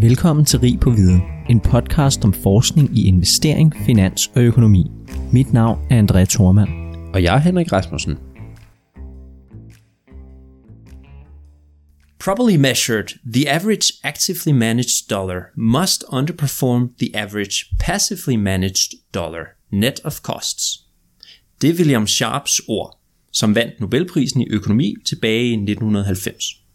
Velkommen til Rig på Viden, en podcast om forskning i investering, finans og økonomi. Mit navn er André Thormand. Og jeg er Henrik Rasmussen. Properly measured, the average actively managed dollar must underperform the average passively managed dollar, net of costs. Det er William Sharps ord, som vandt Nobelprisen i økonomi tilbage i 1990.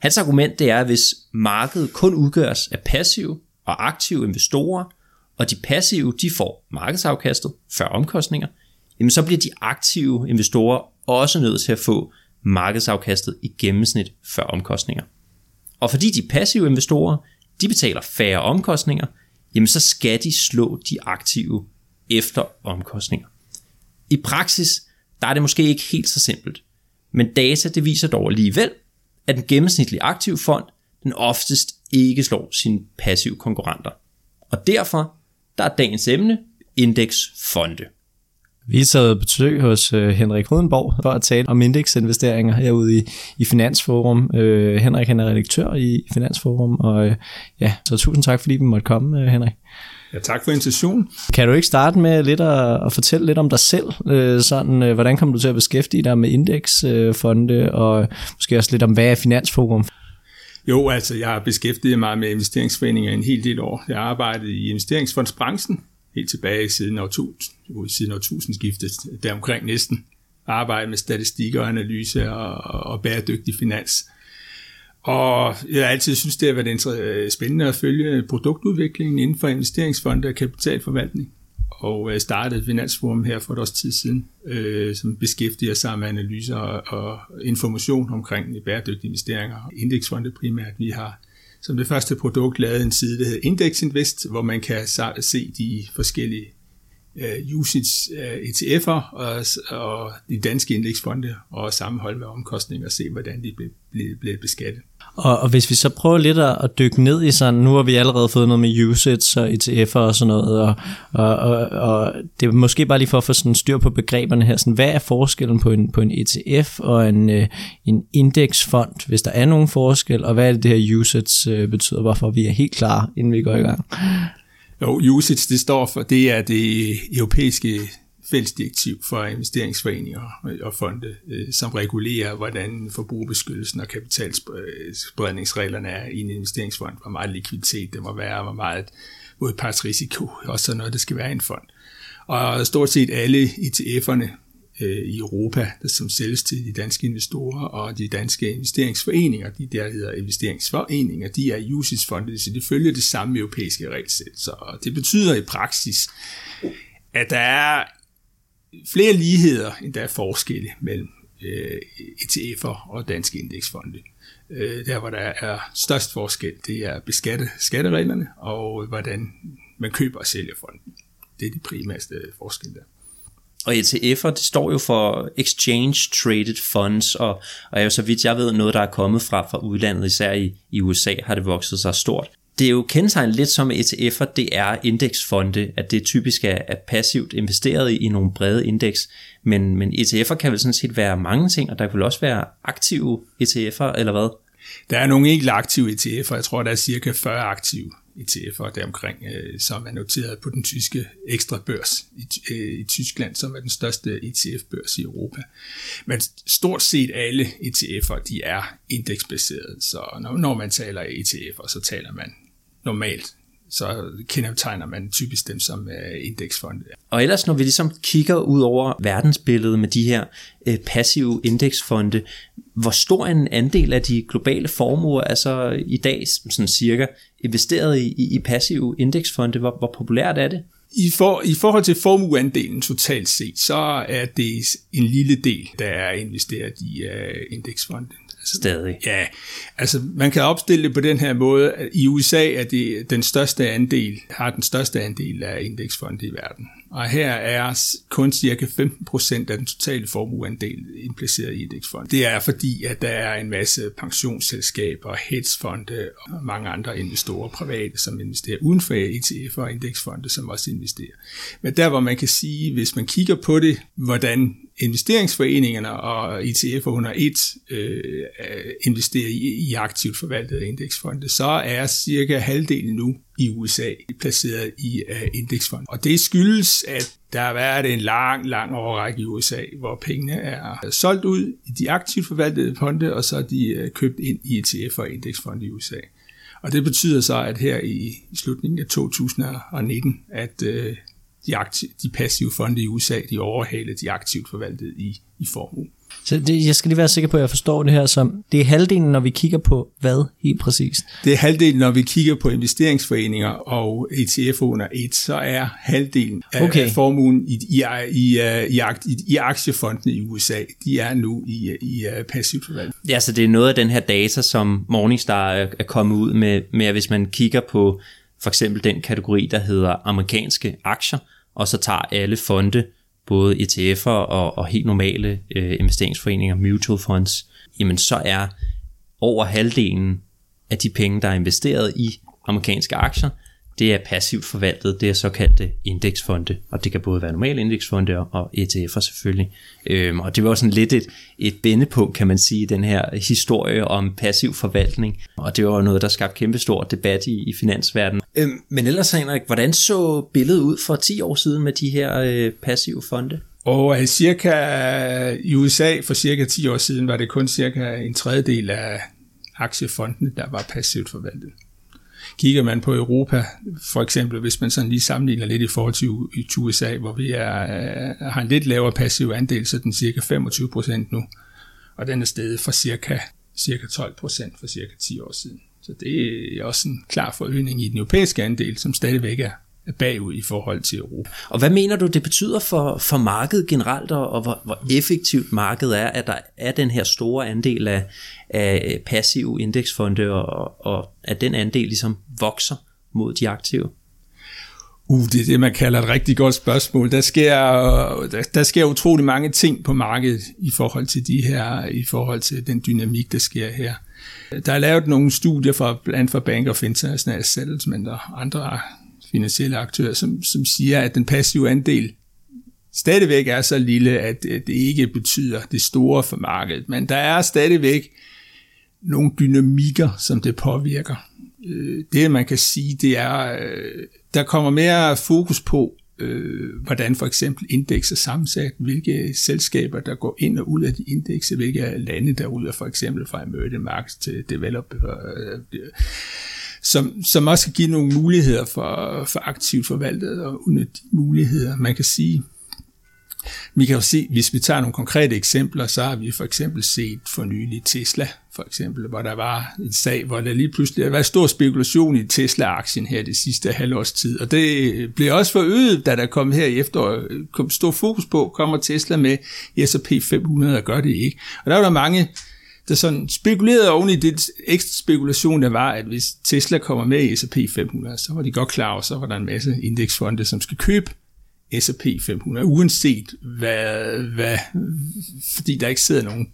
Hans argument det er, at hvis markedet kun udgøres af passive og aktive investorer, og de passive de får markedsafkastet før omkostninger, jamen så bliver de aktive investorer også nødt til at få markedsafkastet i gennemsnit før omkostninger. Og fordi de passive investorer de betaler færre omkostninger, jamen så skal de slå de aktive efter omkostninger. I praksis der er det måske ikke helt så simpelt, men data det viser dog alligevel, at den gennemsnitlige aktiv fond den oftest ikke slår sine passive konkurrenter. Og derfor der er dagens emne indeksfonde. Vi sad på besøg hos øh, Henrik Hodenborg for at tale om indeksinvesteringer herude i, i Finansforum. Øh, Henrik han er redaktør i Finansforum, og øh, ja, så tusind tak fordi vi måtte komme, øh, Henrik. Ja, tak for invitationen. Kan du ikke starte med lidt at, at fortælle lidt om dig selv? Øh, sådan, øh, hvordan kom du til at beskæftige dig med indeksfonde, øh, og måske også lidt om, hvad er Finansforum? Jo, altså jeg har beskæftiget mig med investeringsforeninger en hel del år. Jeg har arbejdet i investeringsfondsbranchen helt tilbage siden årtusind, siden årtusindskiftet, deromkring næsten. Arbejdet med statistikker og analyse og, og bæredygtig finans. Og jeg har altid synes, det har været øh, spændende at følge produktudviklingen inden for investeringsfonde og kapitalforvaltning. Og jeg startede Finansforum her for et års tid siden, øh, som beskæftiger sig med analyser og, og information omkring bæredygtige investeringer. Indeksfonde primært. Vi har som det første produkt lavet en side, der hedder Index Invest, hvor man kan se de forskellige øh, usage øh, ETF'er og, og de danske indeksfonde og sammenholde med omkostninger og se, hvordan de blev, blev, bliver beskattet. Og, og hvis vi så prøver lidt at, at dykke ned i sådan, nu har vi allerede fået noget med usage og ETF'er og sådan noget, og, og, og, og det er måske bare lige for at få sådan styr på begreberne her, sådan, hvad er forskellen på en, på en ETF og en, øh, en indeksfond, hvis der er nogen forskel, og hvad er det, det her usage øh, betyder, hvorfor vi er helt klar, inden vi går i gang? Jo, usage, det står for, det er det europæiske fællesdirektiv for investeringsforeninger og fonde, øh, som regulerer, hvordan forbrugerbeskyttelsen og kapitalspredningsreglerne er i en investeringsfond. Hvor meget likviditet det må være, hvor meget modpartsrisiko, også sådan noget, det skal være i en fond. Og stort set alle ETF'erne øh, i Europa, der som sælges til de danske investorer og de danske investeringsforeninger, de der hedder investeringsforeninger, de er USIS-fonde, så de følger det samme europæiske regelsæt. Så det betyder i praksis, at der er flere ligheder, end der er forskelle mellem øh, ETF'er og danske indeksfonde. Øh, der, hvor der er størst forskel, det er beskatte, skattereglerne og hvordan man køber og sælger fonden. Det er de primærste forskelle der. Og ETF'er, det står jo for Exchange Traded Funds, og, og er jo så vidt jeg ved noget, der er kommet fra, fra udlandet, især i, i USA har det vokset sig stort det er jo kendetegnet lidt som ETF'er, det er indeksfonde, at det typisk er, er passivt investeret i, i nogle brede indeks, men, men ETF'er kan vel sådan set være mange ting, og der kan vel også være aktive ETF'er, eller hvad? Der er nogle enkelte aktive ETF'er, jeg tror, der er cirka 40 aktive ETF'er deromkring, øh, som er noteret på den tyske ekstra børs i, øh, i Tyskland, som er den største ETF-børs i Europa. Men stort set alle ETF'er, de er indeksbaserede, så når, når man taler ETF'er, så taler man normalt så kendetegner man typisk dem som uh, indeksfonde. Og ellers, når vi ligesom kigger ud over verdensbilledet med de her uh, passive indeksfonde, hvor stor en andel af de globale formuer er så i dag sådan cirka investeret i, i, i passive indeksfonde? Hvor, hvor populært er det? I, for, I forhold til formueandelen totalt set, så er det en lille del, der er investeret i uh, indeksfonde. Stadig. Ja, altså man kan opstille det på den her måde. I USA er det den største andel, har den største andel af indeksfonde i verden. Og her er kun cirka 15% af den totale formueandel impliceret i indeksfond. Det er fordi, at der er en masse pensionsselskaber, hedgefonde og mange andre investorer, private, som investerer uden for ETF og indeksfonde, som også investerer. Men der, hvor man kan sige, hvis man kigger på det, hvordan investeringsforeningerne og ETF'er under et øh, investerer i, i aktivt forvaltede indeksfonde, så er cirka halvdelen nu i USA placeret i øh, uh, indeksfonde. Og det skyldes, at der har været en lang, lang overrække i USA, hvor pengene er solgt ud i de aktivt forvaltede fonde, og så er de uh, købt ind i ETF'er og indeksfonde i USA. Og det betyder så, at her i slutningen af 2019, at øh, de, aktiv, de passive fonde i USA, de overhaler de aktivt forvaltede i, i formue. Så det, jeg skal lige være sikker på, at jeg forstår det her som, det er halvdelen, når vi kigger på hvad helt præcist? Det er halvdelen, når vi kigger på investeringsforeninger og ETF under et, så er halvdelen af, okay. af formuen i, i, i, i, i, i aktiefondene i USA, de er nu i, i passivt forvaltning. Ja, så det er noget af den her data, som Morningstar er kommet ud med, med at hvis man kigger på for eksempel den kategori, der hedder amerikanske aktier, og så tager alle fonde, både ETF'er og, og helt normale øh, investeringsforeninger, mutual funds, jamen så er over halvdelen af de penge, der er investeret i amerikanske aktier, det er passivt forvaltet, det er såkaldte indeksfonde, og det kan både være normale indeksfonde og ETF'er selvfølgelig. Øhm, og det var sådan lidt et, et bendepunkt, kan man sige, den her historie om passiv forvaltning, og det var noget, der skabte kæmpe stor debat i, i finansverdenen. Øhm, men ellers, Henrik, hvordan så billedet ud for 10 år siden med de her øh, passive fonde? Og cirka i USA for cirka 10 år siden var det kun cirka en tredjedel af aktiefondene, der var passivt forvaltet. Kigger man på Europa, for eksempel, hvis man sådan lige sammenligner lidt i forhold til USA, hvor vi er, øh, har en lidt lavere passiv andel, så den cirka 25 procent nu, og den er steget fra cirka, cirka 12 procent for cirka 10 år siden. Så det er også en klar forøgning i den europæiske andel, som stadigvæk er bagud i forhold til Europa. Og hvad mener du, det betyder for, for markedet generelt, og, og hvor, hvor effektivt markedet er, at der er den her store andel af, af passive indeksfonde, og, og at den andel ligesom vokser mod de aktive? Uh, det er det, man kalder et rigtig godt spørgsmål. Der sker, der, der sker utrolig mange ting på markedet i forhold til de her, i forhold til den dynamik, der sker her. Der er lavet nogle studier fra blandt for Bank of International Settlement og andre finansielle aktører, som, som siger, at den passive andel stadigvæk er så lille, at det ikke betyder det store for markedet. Men der er stadigvæk nogle dynamikker, som det påvirker. Øh, det, man kan sige, det er, øh, der kommer mere fokus på, øh, hvordan for eksempel indeks er sammensat, hvilke selskaber, der går ind og ud af de indekser, hvilke lande, der ud af for eksempel fra emerging markets til developer som, som også kan give nogle muligheder for, for aktivt forvaltet og udnytte de muligheder. Man kan sige, vi kan jo se, hvis vi tager nogle konkrete eksempler, så har vi for eksempel set for nylig Tesla, for eksempel, hvor der var en sag, hvor der lige pludselig var stor spekulation i Tesla-aktien her det sidste halvårs tid, og det blev også forøget, da der kom her i efteråret, kom stor fokus på, kommer Tesla med S&P 500 og gør det ikke. Og der var der mange der sådan spekulerede oven i det ekstra spekulation, der var, at hvis Tesla kommer med i S&P 500, så var de godt klar over, så var der en masse indeksfonde, som skal købe S&P 500, uanset hvad, hvad, fordi der ikke sidder nogen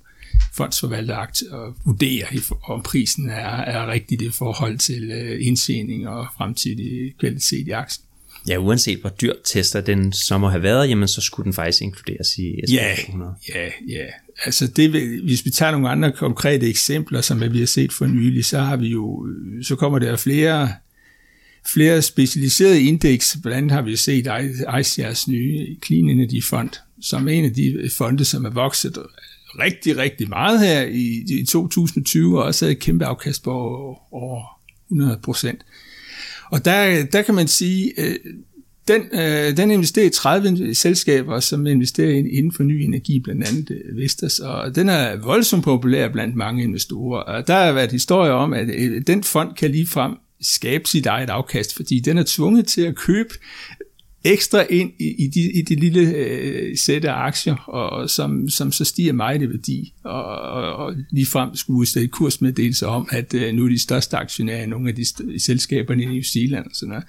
fondsforvalter og vurderer, om prisen er, er rigtigt i forhold til øh, indtjening og fremtidig kvalitet i aktien. Ja, uanset hvor dyrt tester den så må have været, jamen så skulle den faktisk inkluderes i S&P ja, 500. Ja, ja. Altså det, hvis vi tager nogle andre konkrete eksempler, som vi har set for nylig, så har vi jo, øh, så kommer der flere flere specialiserede indeks. Blandt andet har vi set ICR's nye Clean Energy Fund, som er en af de øh, fonde, som er vokset rigtig, rigtig meget her i, i 2020, og også havde et kæmpe afkast på over 100 procent. Og der, der kan man sige, øh, den, øh, den investerer i 30 selskaber, som investerer inden for ny energi, blandt andet øh, Vestas, og den er voldsomt populær blandt mange investorer. Og der har været historier om, at øh, den fond kan lige frem skabe sit eget afkast, fordi den er tvunget til at købe ekstra ind i, i, de, i det lille øh, sæt af aktier, og, som, som så stiger meget i værdi, og, og, og ligefrem skulle udstede kursmeddelelse om, at øh, nu er de største aktionærer i nogle af de st- selskaberne i New Zealand og sådan noget.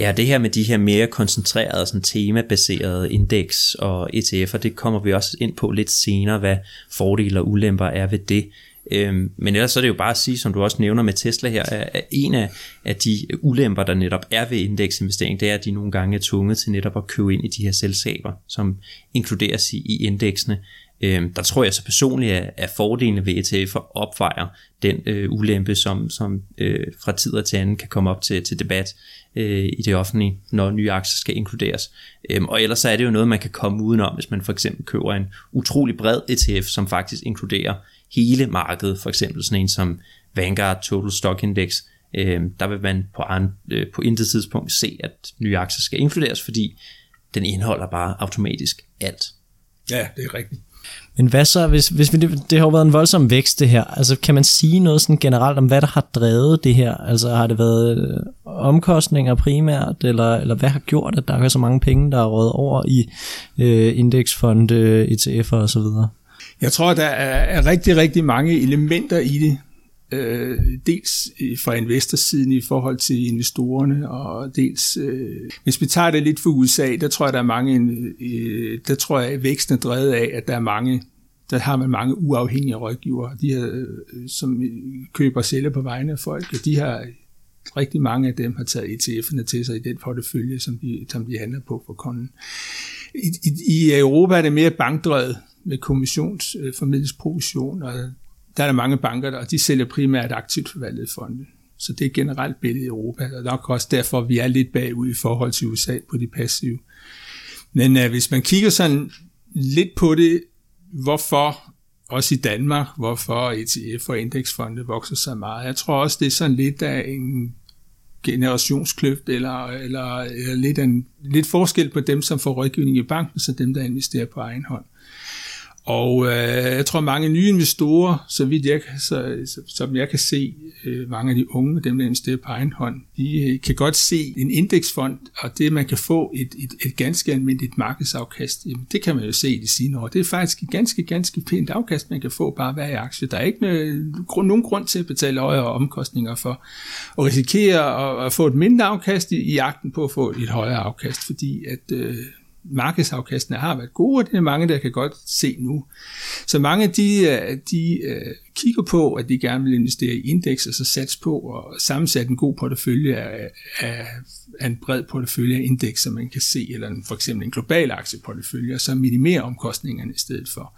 Ja, det her med de her mere koncentrerede, sådan temabaserede indeks og ETF'er, det kommer vi også ind på lidt senere, hvad fordele og ulemper er ved det. Øhm, men ellers så er det jo bare at sige, som du også nævner med Tesla her, at en af, af de ulemper, der netop er ved indeksinvestering, det er, at de nogle gange er tvunget til netop at købe ind i de her selskaber, som inkluderes i, i indeksene. Øhm, der tror jeg så personligt, at, at fordelene ved ETF'er opvejer den øh, ulempe, som, som øh, fra tid til anden kan komme op til, til debat øh, i det offentlige, når nye aktier skal inkluderes. Øhm, og ellers så er det jo noget, man kan komme udenom, hvis man for eksempel køber en utrolig bred ETF, som faktisk inkluderer hele markedet, for eksempel sådan en som Vanguard Total Stock Index, øh, der vil man på, an, øh, på intet tidspunkt se, at nye aktier skal inkluderes, fordi den indeholder bare automatisk alt. Ja, det er rigtigt. Men hvad så, hvis, hvis vi, det har jo været en voldsom vækst det her, altså kan man sige noget sådan generelt om, hvad der har drevet det her? Altså har det været øh, omkostninger primært, eller, eller hvad har gjort, at der er så mange penge, der er rådet over i øh, indeksfonde, ETF'er osv.? Jeg tror, der er rigtig, rigtig mange elementer i det. Øh, dels øh, fra investorsiden i forhold til investorerne, og dels, øh, hvis vi tager det lidt for USA, der tror jeg, der er mange, øh, der tror jeg, at væksten er drevet af, at der er mange, der har man mange uafhængige rådgivere, de her, øh, som øh, køber og sælger på vegne af folk, og de har rigtig mange af dem har taget ETF'erne til sig i den portefølje, som de, som de handler på for kunden. I, i, I Europa er det mere bankdrevet, med kommissionsformidlingsprovision, øh, og der er der mange banker, og de sælger primært aktivt forvaltede fonde. Så det er generelt billedet i Europa, og nok også derfor, at vi er lidt bagud i forhold til USA på de passive. Men uh, hvis man kigger sådan lidt på det, hvorfor også i Danmark, hvorfor ETF og indeksfonde vokser så meget. Jeg tror også, det er sådan lidt af en generationskløft, eller, eller, eller lidt, en, lidt forskel på dem, som får rådgivning i banken, så dem, der investerer på egen hånd. Og øh, jeg tror, mange nye investorer, så vidt jeg, så, så, som jeg kan se, øh, mange af de unge, dem der investerer på egen hånd, de øh, kan godt se en indeksfond, og det, man kan få et, et, et ganske almindeligt markedsafkast, jamen, det kan man jo se i de sine år. Det er faktisk et ganske, ganske pænt afkast, man kan få bare hver aktie. Der er ikke noget, nogen grund til at betale højere omkostninger for at risikere at, at få et mindre afkast i, i jagten på at få et højere afkast, fordi at øh, markedsafkastene har været gode, og det er mange, der kan godt se nu. Så mange de, øh, de øh, kigger på, at de gerne vil investere i indeks, og så satse på og sammensætte en god portefølje af, af, af en bred portefølje af indeks, som man kan se, eller en, for eksempel en global aktieportefølje, og så minimere omkostningerne i stedet for.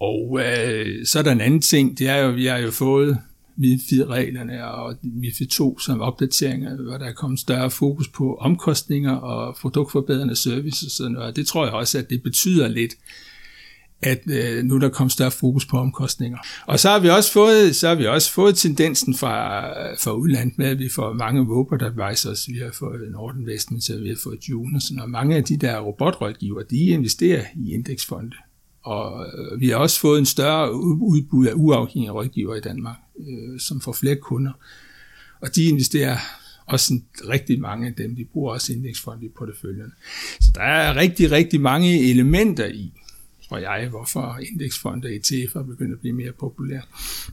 Og øh, så er der en anden ting, det er jo, vi har jo fået MIFID-reglerne og MIFID 2 som opdateringer, hvor der er kommet større fokus på omkostninger og produktforbedrende services og sådan noget. Det tror jeg også, at det betyder lidt, at øh, nu der kommer større fokus på omkostninger. Og så har vi også fået, så har vi også fået tendensen fra, fra udlandet med, at vi får mange robot advisors, vi har fået Norden så vi har fået June og sådan noget. Mange af de der robotrådgiver, de investerer i indeksfonde. Og øh, vi har også fået en større udbud af uafhængige rådgiver i Danmark, øh, som får flere kunder. Og de investerer også en, rigtig mange af dem, de bruger også indeksfond i porteføljen. Så der er rigtig, rigtig mange elementer i, tror jeg, hvorfor indeksfonde og ETF'er begynder at blive mere populære.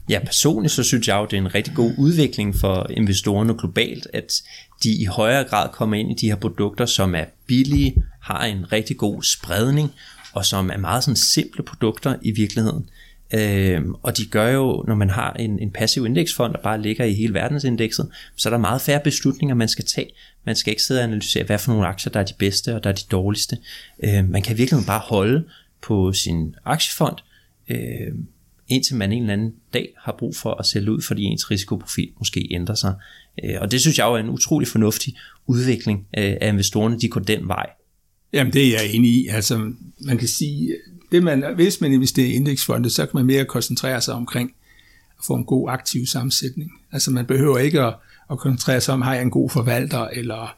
Ja, personligt så synes jeg jo, det er en rigtig god udvikling for investorerne globalt, at de i højere grad kommer ind i de her produkter, som er billige, har en rigtig god spredning, og som er meget sådan simple produkter i virkeligheden. Øh, og de gør jo, når man har en, en passiv indeksfond, der bare ligger i hele verdensindekset, så er der meget færre beslutninger, man skal tage. Man skal ikke sidde og analysere, hvad for nogle aktier, der er de bedste og der er de dårligste. Øh, man kan virkelig bare holde på sin aktiefond, øh, indtil man en eller anden dag har brug for at sælge ud, fordi ens risikoprofil måske ændrer sig. Øh, og det synes jeg jo er en utrolig fornuftig udvikling øh, af investorerne, de går den vej. Jamen det er jeg enig i. Altså man kan sige, det man, hvis man investerer i indeksfonde, så kan man mere koncentrere sig omkring at få en god aktiv sammensætning. Altså man behøver ikke at, at koncentrere sig om, har jeg en god forvalter, eller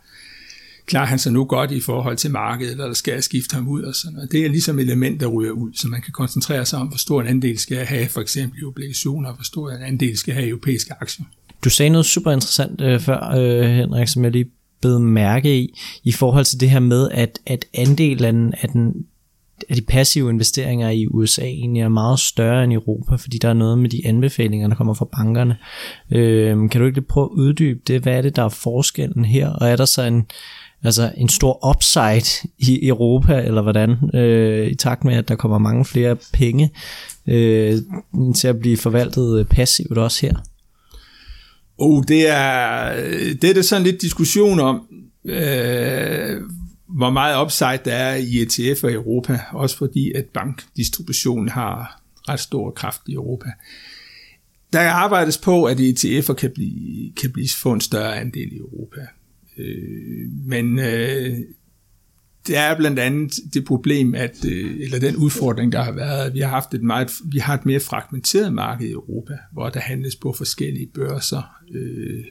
klarer han sig nu godt i forhold til markedet, eller skal jeg skifte ham ud og sådan noget. Det er ligesom element, der ryger ud, så man kan koncentrere sig om, hvor stor en andel skal jeg have, for eksempel i obligationer, og hvor stor en andel skal jeg have i europæiske aktier. Du sagde noget super interessant øh, før, øh, Henrik, som jeg lige bed mærke i, i forhold til det her med, at, at andelen af, den, at de passive investeringer i USA egentlig er meget større end i Europa, fordi der er noget med de anbefalinger, der kommer fra bankerne. Øh, kan du ikke lige prøve at uddybe det? Hvad er det, der er forskellen her? Og er der så en, altså en stor upside i Europa, eller hvordan, øh, i takt med, at der kommer mange flere penge øh, til at blive forvaltet øh, passivt også her? Oh, det er, det er det sådan lidt diskussion om, øh, hvor meget upside der er i ETF'er i Europa, også fordi at bankdistributionen har ret stor kraft i Europa. Der arbejdes på, at ETF'er kan blive, kan blive få en større andel i Europa. Øh, men øh, det er blandt andet det problem, at, øh, eller den udfordring, der har været, at vi har haft et, meget, vi har et mere fragmenteret marked i Europa, hvor der handles på forskellige børser, øh,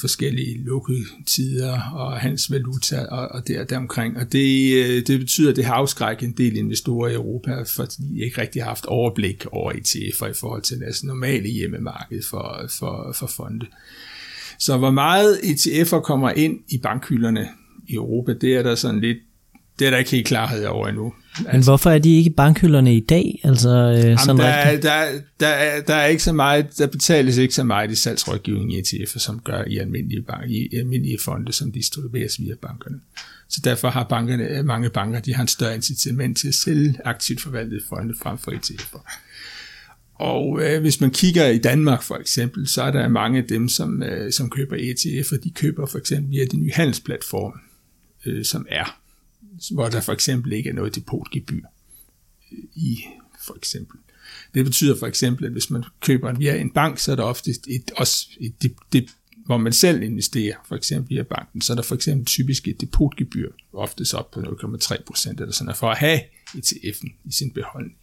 forskellige lukkede tider og hans valuta og, og der deromkring. Og det, øh, det betyder, at det har afskrækket en del investorer i Europa, fordi de ikke rigtig har haft overblik over ETF'er i forhold til deres normale hjemmemarked for, for, for fonde. Så hvor meget ETF'er kommer ind i bankhylderne i Europa, det er der sådan lidt det er der ikke helt klarhed over endnu. Men altså, hvorfor er de ikke bankhylderne i dag? Altså, øh, jamen, sådan der, er, der, der, er, der er ikke så meget, der betales ikke så meget i salgsrådgivning i ETF'er, som gør i almindelige, bank, i almindelige fonde, som distribueres via bankerne. Så derfor har bankerne, mange banker, de har en større incitament til at sælge aktivt forvaltet fonde frem for ETF'er. Og øh, hvis man kigger i Danmark for eksempel, så er der mange af dem, som, øh, som køber ETF'er, de køber for eksempel via de nye handelsplatforme, øh, som er hvor der for eksempel ikke er noget depotgebyr øh, i for eksempel. Det betyder for eksempel, at hvis man køber en via en bank, så er der ofte et, også et, det, det, hvor man selv investerer, for eksempel via banken, så er der for eksempel typisk et depotgebyr, ofte så op på 0,3 procent eller sådan for at have ETF'en i sin beholdning.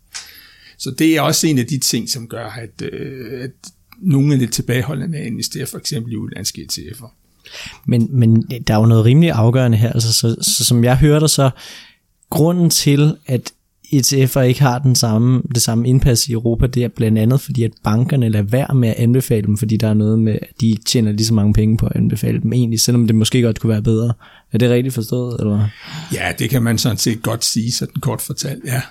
Så det er også en af de ting, som gør, at, øh, at nogle er lidt tilbageholdende med at investere for eksempel i udlandske ETF'er. Men, men der er jo noget rimelig afgørende her. Altså, så, så som jeg hørte, så grunden til, at ETF'er ikke har den samme, det samme indpas i Europa, det er blandt andet fordi, at bankerne lader være med at anbefale dem, fordi der er noget med, at de tjener lige så mange penge på at anbefale dem egentlig, selvom det måske godt kunne være bedre. Er det rigtigt forstået? Eller? Ja, det kan man sådan set godt sige, sådan kort fortalt, ja.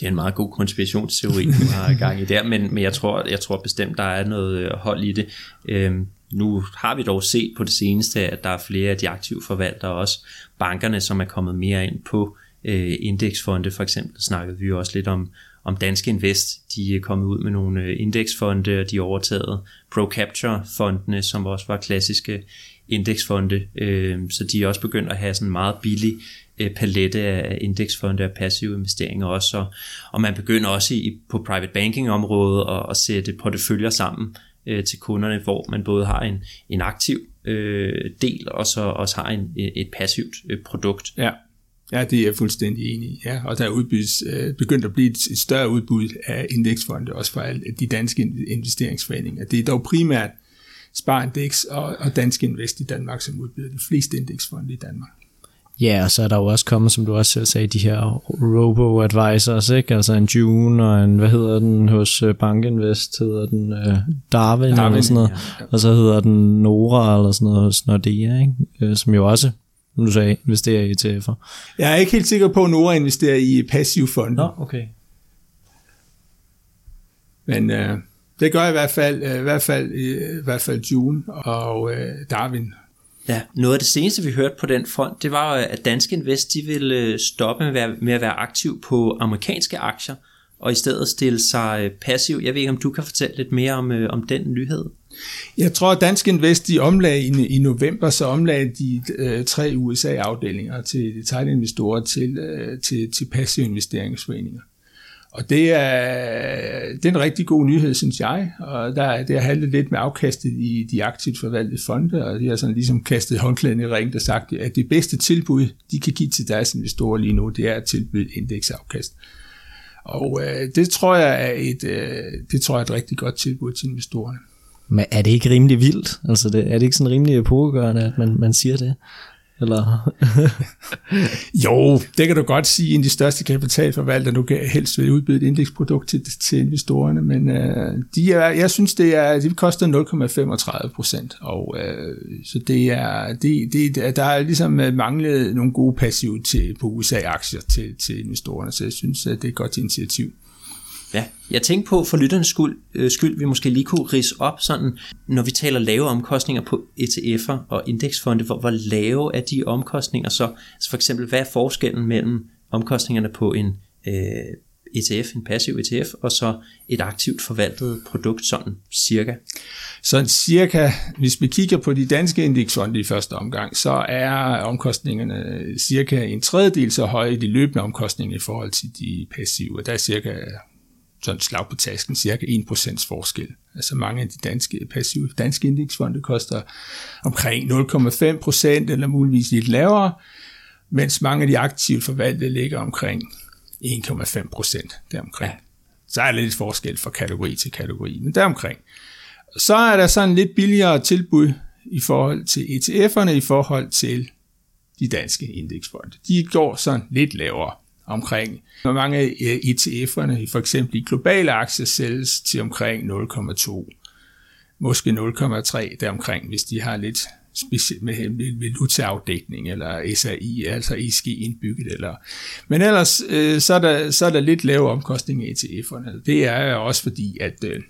Det er en meget god konspirationsteori, du har gang i der, men, men jeg, tror, jeg tror bestemt, der er noget hold i det. Øhm, nu har vi dog set på det seneste, at der er flere af de aktive forvaltere, også bankerne, som er kommet mere ind på øh, indeksfonde. For eksempel snakkede vi jo også lidt om, om Danske Invest. De er kommet ud med nogle øh, indeksfonde, og de har overtaget ProCapture-fondene, som også var klassiske indeksfonde. Øh, så de er også begyndt at have sådan en meget billig øh, palette af indeksfonde og passive investeringer også. Og, og man begynder også i, på private banking området at, at sætte porteføljer sammen, øh, til kunderne, hvor man både har en, en aktiv øh, del, og så også har en, øh, et passivt øh, produkt. Ja. Ja, det er jeg fuldstændig enig i. Ja, og der er udbydes, øh, begyndt at blive et, et større udbud af indeksfonde, også for alle de danske investeringsforeninger. Det er dog primært Sparindex og, og Danske Invest i Danmark, som udbyder de fleste indeksfonde i Danmark. Ja, og så er der jo også kommet, som du også selv sagde, de her robo-advisors, ikke? Altså en June og en, hvad hedder den hos øh, Bankinvest, hedder den uh, Darwin, Darwin eller sådan noget. Ja. Og så hedder den Nora eller sådan noget hos Nordea, ikke? Øh, som jo også, som du sagde, investerer i ETF'er. Jeg er ikke helt sikker på, at Nora investerer i passiv fond. Nå, okay. Men uh, det gør i hvert fald, uh, i hvert fald, i hvert fald June og uh, Darwin Ja, noget af det seneste, vi hørte på den front, det var, at Danske Invest de ville øh, stoppe med at være, med at være aktiv på amerikanske aktier, og i stedet stille sig øh, passiv. Jeg ved ikke, om du kan fortælle lidt mere om, øh, om den nyhed? Jeg tror, at Danske Invest de omlag i, i november, så omlagde de øh, tre USA-afdelinger til detailinvestorer til, øh, til, til passive investeringsforeninger. Og det er, det er en rigtig god nyhed, synes jeg. Og der, det har handlet lidt med afkastet i de aktivt forvaltede fonde, og de har sådan ligesom kastet håndklæden i ringen og sagt, at det bedste tilbud, de kan give til deres investorer lige nu, det er at tilbyde indeksafkast. Og øh, det tror jeg er et, øh, det tror jeg er et rigtig godt tilbud til investorerne. Men er det ikke rimelig vildt? Altså det, er det ikke sådan rimelig epokegørende, at man, man siger det? Eller? jo, det kan du godt sige, en af de største kapitalforvaltere, nu kan helst vil udbyde et indeksprodukt til, til investorerne, men øh, de er, jeg synes, det, er, det koster 0,35 procent, og øh, så det er, det, det, der er ligesom øh, manglet nogle gode passive til, på USA-aktier til, til investorerne, så jeg synes, at det er et godt initiativ. Ja, jeg tænkte på for lytternes skyld, øh, skyld, vi måske lige kunne rise op sådan, når vi taler lave omkostninger på ETF'er og indeksfonde, hvor, hvor lave er de omkostninger så? Altså for eksempel, hvad er forskellen mellem omkostningerne på en øh, ETF, en passiv ETF, og så et aktivt forvaltet produkt, sådan cirka? Sådan cirka, hvis vi kigger på de danske indeksfonde i første omgang, så er omkostningerne cirka en tredjedel så høje i de løbende omkostninger i forhold til de passive. Der er cirka sådan slag på tasken, cirka 1% forskel. Altså mange af de danske passive danske indeksfonde koster omkring 0,5% eller muligvis lidt lavere, mens mange af de aktivt forvaltede ligger omkring 1,5 procent deromkring. Ja. Så er der lidt forskel fra kategori til kategori, men deromkring. Så er der sådan lidt billigere tilbud i forhold til ETF'erne i forhold til de danske indeksfonde. De går sådan lidt lavere omkring. Hvor mange eh, af ETF'erne, for eksempel i globale aktier, sælges til omkring 0,2, måske 0,3 deromkring, hvis de har lidt specielt med valutaafdækning eller SAI, altså ESG indbygget. Eller. Men ellers øh, så, er der, så er der lidt lave omkostninger i ETF'erne. Det er også fordi, at øh,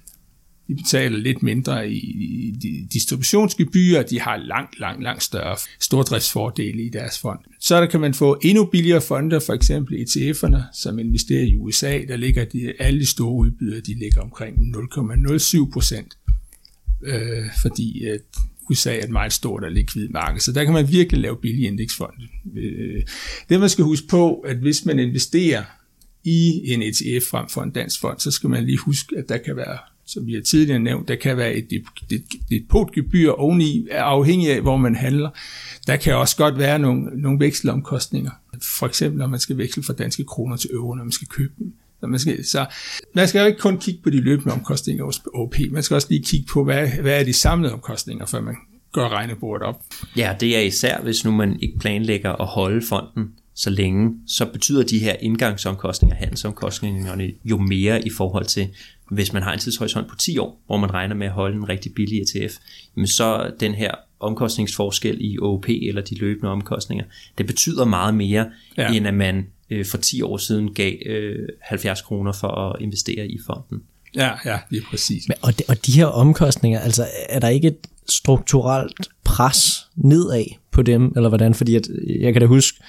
de betaler lidt mindre i, i distributionsgebyrer, de har langt, langt, langt større stordriftsfordele i deres fond. Så der kan man få endnu billigere fonde, for eksempel ETF'erne, som investerer i USA, der ligger de, alle de store udbydere, de ligger omkring 0,07 procent, øh, fordi øh, at USA er et meget stort og likvid marked, så der kan man virkelig lave billige indeksfonde. Øh, det man skal huske på, at hvis man investerer i en ETF frem for en dansk fond, så skal man lige huske, at der kan være, som vi har tidligere nævnt, der kan være et depotgebyr oveni, afhængig af, hvor man handler. Der kan også godt være nogle, nogle vekselomkostninger. For eksempel, når man skal veksle fra danske kroner til euro, når man skal købe dem. Så man skal, så man skal jo ikke kun kigge på de løbende omkostninger hos OP, man skal også lige kigge på, hvad, hvad er de samlede omkostninger, før man gør regnebordet op. Ja, det er især, hvis nu man ikke planlægger at holde fonden så længe, så betyder de her indgangsomkostninger, handelsomkostningerne jo mere i forhold til, hvis man har en tidshorisont på 10 år, hvor man regner med at holde en rigtig billig ETF, men så den her omkostningsforskel i OP eller de løbende omkostninger, det betyder meget mere, ja. end at man øh, for 10 år siden gav øh, 70 kroner for at investere i fonden. Ja, ja, det er præcis. Men, og, de, og de her omkostninger, altså er der ikke et strukturelt pres nedad på dem, eller hvordan? Fordi at, jeg kan da huske,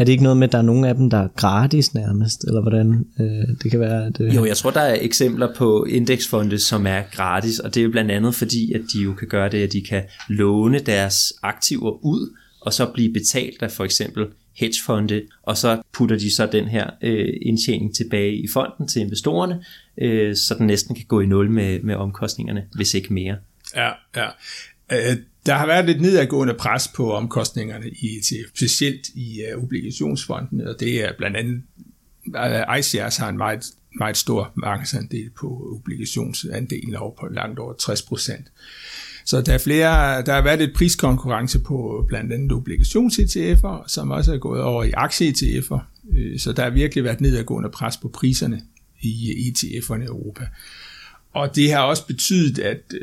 er det ikke noget med, at der er nogle af dem, der er gratis nærmest, eller hvordan øh, det kan være? At, øh... Jo, jeg tror, der er eksempler på indeksfonde, som er gratis, og det er jo blandt andet fordi, at de jo kan gøre det, at de kan låne deres aktiver ud, og så blive betalt af for eksempel hedgefonde, og så putter de så den her øh, indtjening tilbage i fonden til investorerne, øh, så den næsten kan gå i nul med, med omkostningerne, hvis ikke mere. Ja, ja. Øh, der har været lidt nedadgående pres på omkostningerne i ETF, specielt i uh, og det er blandt andet, uh, har en meget, meget stor markedsandel på obligationsandelen over på langt over 60 procent. Så der er flere, der har været lidt priskonkurrence på blandt andet obligations-ETF'er, som også er gået over i aktie-ETF'er. Så der har virkelig været nedadgående pres på priserne i ETF'erne i Europa. Og det har også betydet, at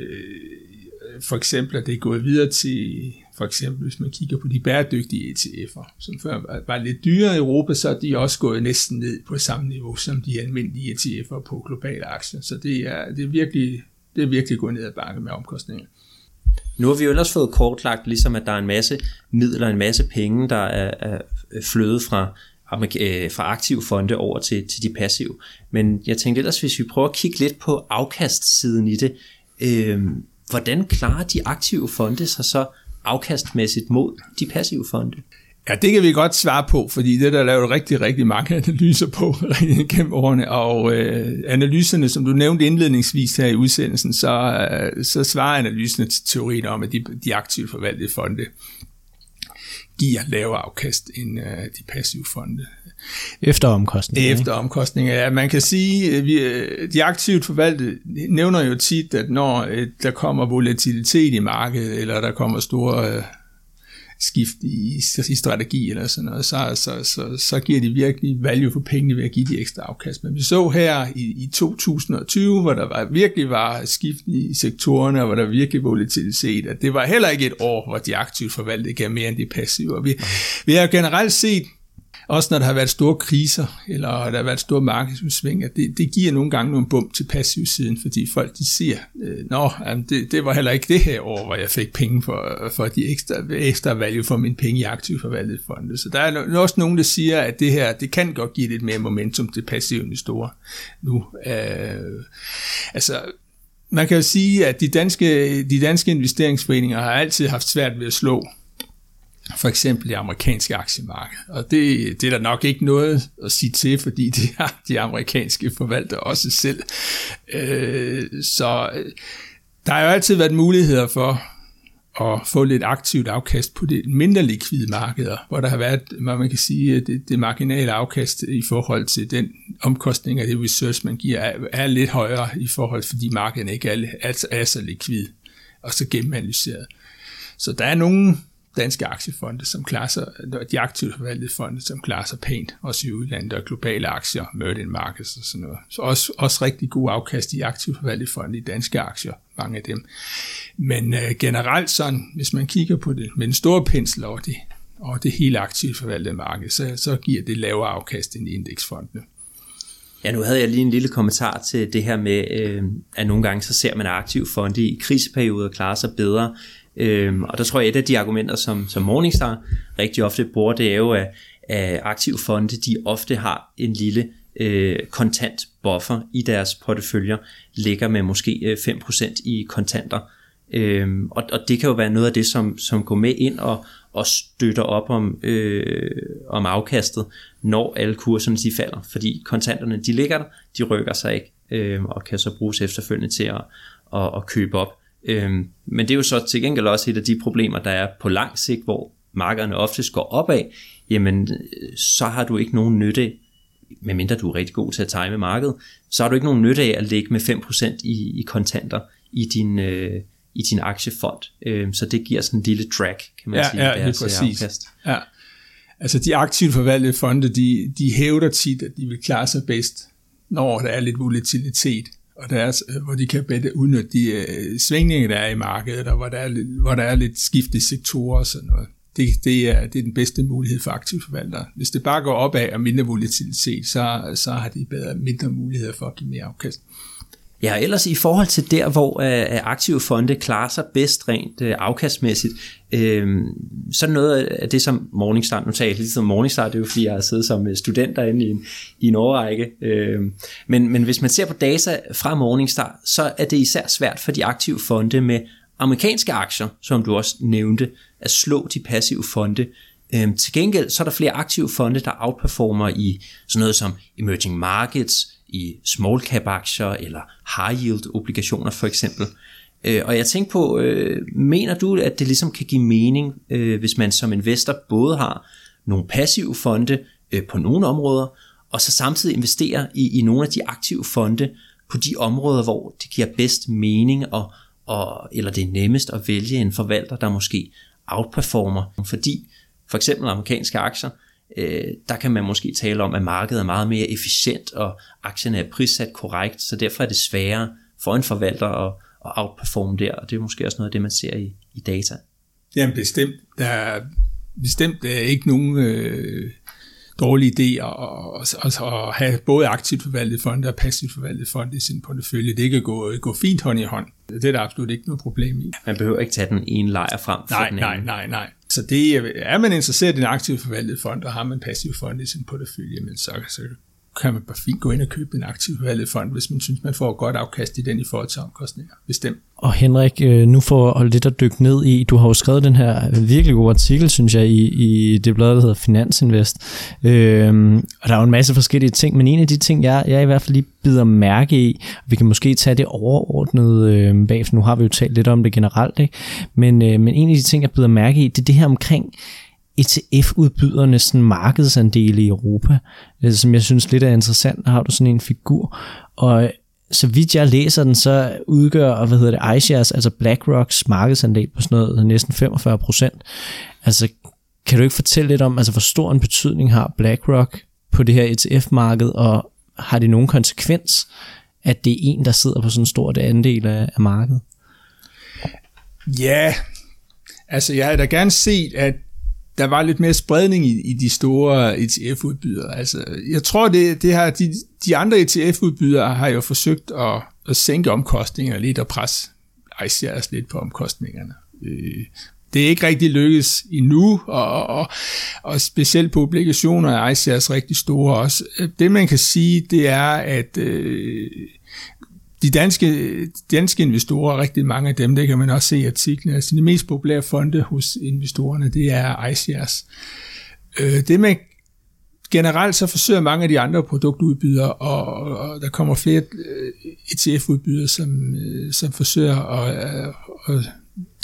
for eksempel, at det er gået videre til, for eksempel hvis man kigger på de bæredygtige ETF'er, som før var lidt dyrere i Europa, så er de også gået næsten ned på samme niveau som de almindelige ETF'er på globale aktier. Så det er, det er virkelig det er virkelig gået ned ad bakke med omkostninger. Nu har vi jo ellers fået kortlagt, ligesom at der er en masse midler, en masse penge, der er, er flødet fra, øh, fra aktive fonde over til, til de passive. Men jeg tænkte ellers, hvis vi prøver at kigge lidt på afkastsiden i det, øh, hvordan klarer de aktive fonde sig så afkastmæssigt mod de passive fonde? Ja, det kan vi godt svare på, fordi det der er lavet rigtig, rigtig mange analyser på gennem årene, og øh, analyserne, som du nævnte indledningsvis her i udsendelsen, så, øh, så svarer analyserne til teorien om, at de, de aktivt forvaltede fonde giver lavere afkast end øh, de passive fonde. Efter omkostninger. Efter omkostninger, ja. Man kan sige, at vi, øh, de aktivt forvaltede nævner jo tit, at når øh, der kommer volatilitet i markedet, eller der kommer store øh, skift i, i strategi eller sådan noget, så, så, så, så giver de virkelig value for pengene ved at give de ekstra afkast. Men vi så her i, i 2020, hvor der var, virkelig var skift i sektorerne, og hvor der virkelig volatilitet, at det var heller ikke et år, hvor de aktivt forvaltede gav mere end de passive. Og vi, vi har generelt set også når der har været store kriser, eller der har været store markedsudsving, at det, det giver nogle gange nogle bump til passivsiden, fordi folk de siger, øh, nå, jamen, det, det var heller ikke det her år, hvor jeg fik penge for, for de ekstra, ekstra value for mine penge i aktiv forvaltet fonde. Så der er også nogen, der siger, at det her, det kan godt give lidt mere momentum til passive investorer nu. Øh, altså, man kan jo sige, at de danske, de danske investeringsforeninger har altid haft svært ved at slå for eksempel det amerikanske aktiemarked. Og det, det er der nok ikke noget at sige til, fordi det har de amerikanske forvaltere også selv. Øh, så øh, der har jo altid været muligheder for at få lidt aktivt afkast på det mindre likvide markeder, hvor der har været, hvad man kan sige, det, det marginale afkast i forhold til den omkostning af det research, man giver, er, er lidt højere i forhold, fordi markedet ikke er, er, er så likvid og så gennemanalyseret. Så der er nogle danske aktiefonde, som klarer sig, de aktivt forvaltede fonde, som klarer sig pænt, også i udlandet og globale aktier, emerging markets og sådan noget. Så også, også rigtig god afkast i aktivt forvaltede fonde i danske aktier, mange af dem. Men øh, generelt sådan, hvis man kigger på det med en stor pensel over det, og det hele aktivt forvaltede marked, så, så giver det lavere afkast end indeksfondene. Ja, nu havde jeg lige en lille kommentar til det her med, øh, at nogle gange så ser man aktive fonde i kriseperioder klare sig bedre Øhm, og der tror jeg, et af de argumenter, som, som Morningstar rigtig ofte bruger, det er jo, at, at aktive fonde, de ofte har en lille øh, kontant buffer i deres porteføljer, ligger med måske øh, 5% i kontanter. Øhm, og, og det kan jo være noget af det, som, som går med ind og, og støtter op om, øh, om afkastet, når alle kurserne de falder. Fordi kontanterne, de ligger der, de rykker sig ikke, øh, og kan så bruges efterfølgende til at, at, at købe op. Øhm, men det er jo så til gengæld også et af de problemer, der er på lang sigt, hvor markederne oftest går opad, jamen så har du ikke nogen nytte, medmindre du er rigtig god til at time markedet, så har du ikke nogen nytte af at lægge med 5% i, i kontanter i din, øh, i din aktiefond. Øhm, så det giver sådan en lille track, kan man ja, sige, ja, deres præcis. afkast. Ja. Altså de aktivt forvaltede fonde, de, de hævder tit, at de vil klare sig bedst, når der er lidt volatilitet og deres, øh, hvor de kan bedre udnytte de øh, svingninger, der er i markedet, og hvor der er, hvor der er lidt skifte sektorer og sådan noget. Det, det, er, det er den bedste mulighed for aktive forvaltere. Hvis det bare går opad og mindre volatilitet, så, så har de bedre, mindre muligheder for at give mere afkast. Ja, ellers i forhold til der, hvor øh, aktive fonde klarer sig bedst rent øh, afkastmæssigt, øh, så noget af det, som Morningstar, nu tager jeg lige som Morningstar, det er jo fordi, jeg har siddet som øh, student derinde i en, i en årrække, øh, men, men hvis man ser på data fra Morningstar, så er det især svært for de aktive fonde med amerikanske aktier, som du også nævnte, at slå de passive fonde. Øhm, til gengæld så er der flere aktive fonde, der outperformer i sådan noget som emerging markets, i small cap aktier eller high yield obligationer for eksempel. Øh, og jeg tænker på, øh, mener du, at det ligesom kan give mening, øh, hvis man som investor både har nogle passive fonde øh, på nogle områder, og så samtidig investere i, i nogle af de aktive fonde på de områder, hvor det giver bedst mening, og, og, eller det er nemmest at vælge en forvalter, der måske outperformer. Fordi for eksempel amerikanske aktier, øh, der kan man måske tale om, at markedet er meget mere efficient, og aktierne er prissat korrekt, så derfor er det sværere for en forvalter at, at outperforme der, og det er måske også noget af det, man ser i, i data. Jamen bestemt. Der er bestemt der er ikke nogen øh, dårlig idé at, at, at, at have både aktivt forvaltet fonde og passivt forvaltet fonde i sin portefølje. Det kan gå, gå fint hånd i hånd. Det er der absolut ikke noget problem i. Man behøver ikke tage den ene lejr frem for nej, den anden. Nej, nej, nej. Så det, øh, er man interesseret i en aktiv forvaltet fond, og har man passiv fond i sin portefølje, men så, så kan man bare fint gå ind og købe en aktiv forvaltet fond, hvis man synes, man får et godt afkast i den i forhold til omkostninger. Bestemt. Og Henrik, øh, nu for at lidt at dykke ned i, du har jo skrevet den her virkelig gode artikel, synes jeg, i, i det blad, der hedder Finansinvest. Øhm, og der er jo en masse forskellige ting, men en af de ting, jeg, jeg i hvert fald lige bider mærke i, og vi kan måske tage det overordnet øh, bag, for nu har vi jo talt lidt om det generelt, ikke? Men, øh, men en af de ting, jeg bider mærke i, det er det her omkring, ETF-udbydernes sådan markedsandele i Europa, øh, som jeg synes lidt er interessant. Har du sådan en figur, og øh, så vidt jeg læser den, så udgør, hvad hedder det, iShares, altså BlackRocks markedsandel på sådan noget øh, næsten 45 procent. Altså, kan du ikke fortælle lidt om, altså hvor stor en betydning har BlackRock på det her ETF-marked, og har det nogen konsekvens, at det er en, der sidder på sådan en stor andel af, af markedet? Ja, altså jeg havde da gerne set, at der var lidt mere spredning i, i de store ETF-udbydere. Altså, jeg tror, det, det har, de, de andre ETF-udbydere har jo forsøgt at, at sænke omkostningerne lidt og presse ICRs lidt på omkostningerne. Øh, det er ikke rigtig lykkedes endnu, og, og, og specielt på obligationer er ICRs rigtig store også. Øh, det man kan sige, det er, at øh, de danske, danske investorer, rigtig mange af dem, det kan man også se i artiklen, altså de mest populære fonde hos investorerne, det er iShares. Øh, det med generelt så forsøger mange af de andre produktudbydere, og, og der kommer flere øh, ETF-udbydere, som, øh, som forsøger at, øh, at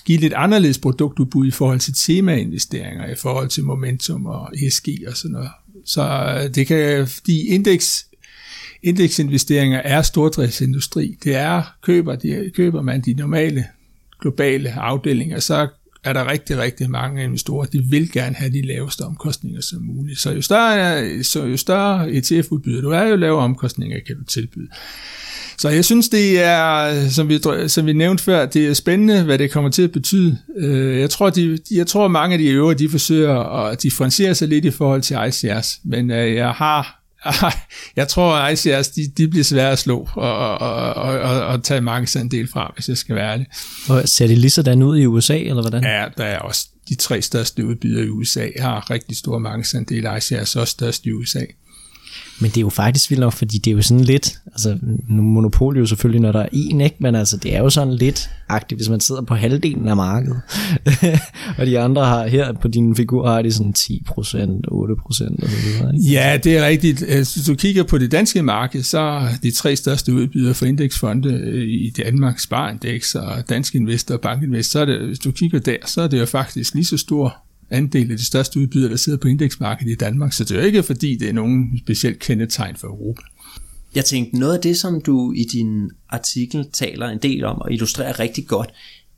give lidt anderledes produktudbud i forhold til temainvesteringer, i forhold til momentum og ESG og sådan noget. Så det kan, fordi indeks indeksinvesteringer er stordriftsindustri. Det er, køber, de, køber man de normale globale afdelinger, så er der rigtig, rigtig mange investorer, de vil gerne have de laveste omkostninger som muligt. Så jo større, så jo større ETF-udbyder du er, jo lavere omkostninger kan du tilbyde. Så jeg synes, det er, som vi, som vi nævnte før, det er spændende, hvad det kommer til at betyde. Øh, jeg tror, de, jeg tror mange af de øvrige, de forsøger at differentiere sig lidt i forhold til ICRs, men øh, jeg har jeg tror, at ICRs, de, de bliver svære at slå og, og, og, og, og tage markedsandel fra, hvis jeg skal være ærlig. Og ser det lige sådan ud i USA, eller hvordan? Ja, der er også de tre største udbydere i USA, har rigtig store markedsandel. ICRs er også størst i USA. Men det er jo faktisk vildt nok, fordi det er jo sådan lidt, altså nu monopol jo selvfølgelig, når der er en, ikke? men altså det er jo sådan lidt agtigt, hvis man sidder på halvdelen af markedet. og de andre har her på din figur har de sådan 10% 8% og så videre. Ikke? Ja, det er rigtigt. Øh, hvis du kigger på det danske marked, så er de tre største udbydere for indeksfonde øh, i Danmark, Sparindex og Dansk Investor og Bankinvest, så er det, hvis du kigger der, så er det jo faktisk lige så stor andel af de største udbydere, der sidder på indeksmarkedet i Danmark, så det er jo ikke fordi, det er nogen specielt kendetegn for Europa. Jeg tænkte, noget af det, som du i din artikel taler en del om og illustrerer rigtig godt,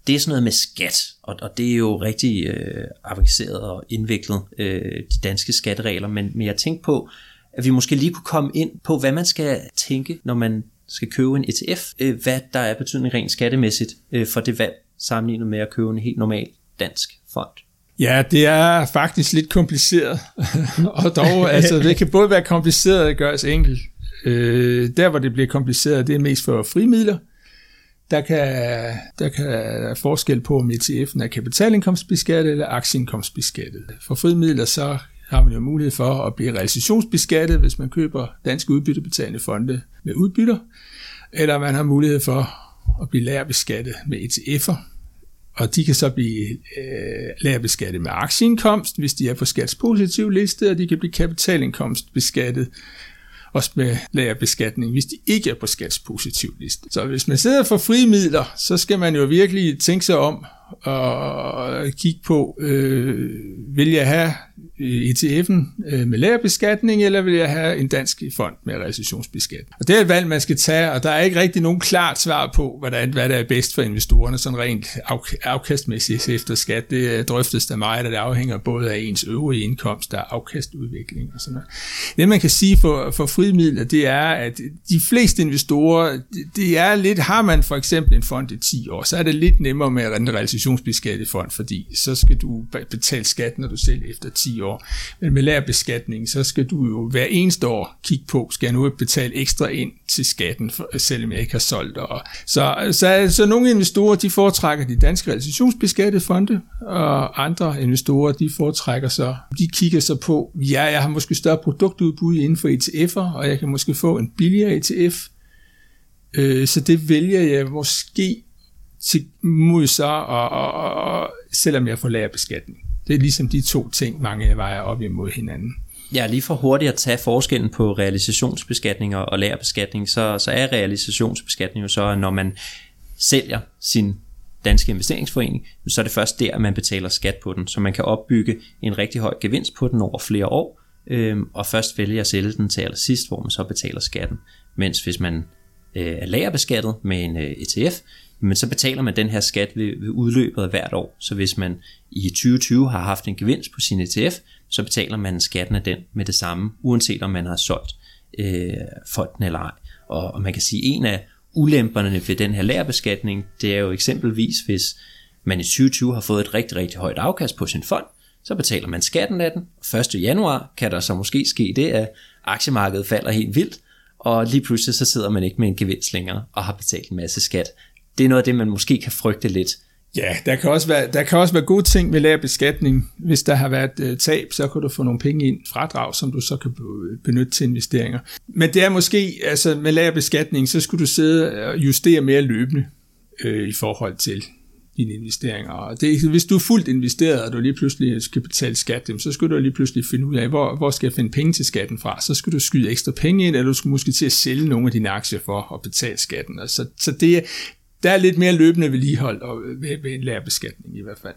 det er sådan noget med skat, og, og det er jo rigtig øh, avanceret og indviklet, øh, de danske skatteregler, men, men jeg tænkte på, at vi måske lige kunne komme ind på, hvad man skal tænke, når man skal købe en ETF, øh, hvad der er betydning rent skattemæssigt øh, for det valg, sammenlignet med at købe en helt normal dansk fond. Ja, det er faktisk lidt kompliceret, og dog, altså, det kan både være kompliceret og gøres enkelt. Øh, der, hvor det bliver kompliceret, det er mest for frimidler. Der kan, der kan være forskel på, om ETF'en er kapitalindkomstbeskattet eller aktieindkomstbeskattet. For frimidler, så har man jo mulighed for at blive realisationsbeskattet, hvis man køber danske udbyttebetalende fonde med udbytter, eller man har mulighed for at blive lærbeskattet med ETF'er, og de kan så blive øh, lærbeskattet med aktieindkomst, hvis de er på skatspositiv liste, og de kan blive kapitalindkomst beskattet også med lagerbeskatning, hvis de ikke er på skatspositiv liste. Så hvis man sidder for frie midler, så skal man jo virkelig tænke sig om og kigge på, øh, vil jeg have øh, ETF'en øh, med lærerbeskatning, eller vil jeg have en dansk fond med recessionsbeskatning? Og det er et valg, man skal tage, og der er ikke rigtig nogen klart svar på, hvordan, hvad der er bedst for investorerne, sådan rent afkastmæssigt efter skat. Det øh, drøftes der meget, og det afhænger både af ens øvrige indkomst og afkastudvikling og sådan noget. Det man kan sige for, for frimidler, det er, at de fleste investorer, det er lidt, har man for eksempel en fond i 10 år, så er det lidt nemmere med at fond, fordi så skal du betale skat, når du selv efter 10 år. Men med lærbeskatning, så skal du jo hver eneste år kigge på, skal jeg nu betale ekstra ind til skatten, selvom jeg ikke har solgt. Og så, så, så nogle investorer, de foretrækker de danske realisationsbeskattede fonde, og andre investorer, de foretrækker så, de kigger så på, ja, jeg har måske større produktudbud inden for ETF'er, og jeg kan måske få en billigere ETF, øh, så det vælger jeg måske til mod så, og, og, og, selvom jeg får lærerbeskatning. Det er ligesom de to ting, mange vejer op imod hinanden. Ja, lige for hurtigt at tage forskellen på realisationsbeskatning og lærerbeskatning, så, så er realisationsbeskatning jo så, når man sælger sin danske investeringsforening, så er det først der, man betaler skat på den, så man kan opbygge en rigtig høj gevinst på den over flere år, øh, og først vælge at sælge den til allersidst, hvor man så betaler skatten. Mens hvis man øh, er lagerbeskattet med en øh, ETF, men så betaler man den her skat ved, ved udløbet af hvert år. Så hvis man i 2020 har haft en gevinst på sin ETF, så betaler man skatten af den med det samme, uanset om man har solgt øh, fonden eller ej. Og, og man kan sige, at en af ulemperne ved den her lærerbeskatning, det er jo eksempelvis, hvis man i 2020 har fået et rigtig, rigtig højt afkast på sin fond, så betaler man skatten af den. 1. januar kan der så måske ske det, at aktiemarkedet falder helt vildt, og lige pludselig så sidder man ikke med en gevinst længere og har betalt en masse skat. Det er noget af det, man måske kan frygte lidt. Ja, der kan også være, der kan også være gode ting med lav beskatning. Hvis der har været øh, tab, så kan du få nogle penge ind fradrag, som du så kan benytte til investeringer. Men det er måske, altså med lav beskatning, så skulle du sidde og justere mere løbende øh, i forhold til dine investeringer. Og det, hvis du er fuldt investeret, og du lige pludselig skal betale skat, så skal du lige pludselig finde ud af, hvor, hvor skal jeg finde penge til skatten fra. Så skal du skyde ekstra penge ind, eller du skal måske til at sælge nogle af dine aktier for at betale skatten. Og så, så det, der er lidt mere løbende vedligehold og ved, ved en lærebeskatning i hvert fald.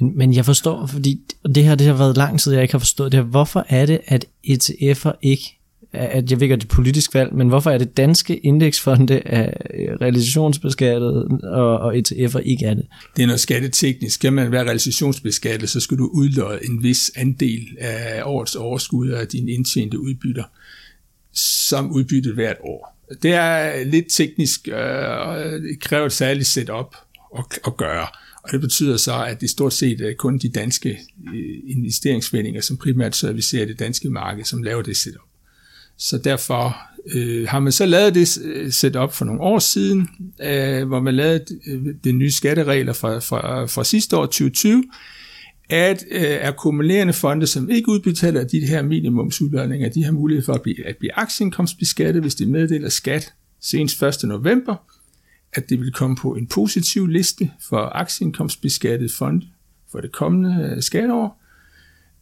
Men, men jeg forstår, fordi det her det har været lang tid, jeg ikke har forstået det her. Hvorfor er det, at ETF'er ikke at jeg ved ikke, det er politisk valg, men hvorfor er det danske indeksfonde af realisationsbeskattet, og, og ETF'er ikke er det? Det er noget skatteteknisk. Skal man være realisationsbeskattet, så skal du udløje en vis andel af årets overskud af dine indtjente udbytter som udbyttet hvert år. Det er lidt teknisk, og det kræver et særligt setup at, at gøre. Og det betyder så, at det stort set er kun de danske øh, investeringsforeninger, som primært servicerer det danske marked, som laver det setup. Så derfor øh, har man så lavet det øh, setup for nogle år siden, øh, hvor man lavede de nye skatteregler fra, fra, fra sidste år, 2020, at øh, akkumulerende fonde, som ikke udbetaler de her minimumsudlønninger, de har mulighed for at blive, at blive aktieindkomstbeskattet, hvis de meddeler skat senest 1. november, at det vil komme på en positiv liste for aktieindkomstbeskattet fond for det kommende øh, skatteår,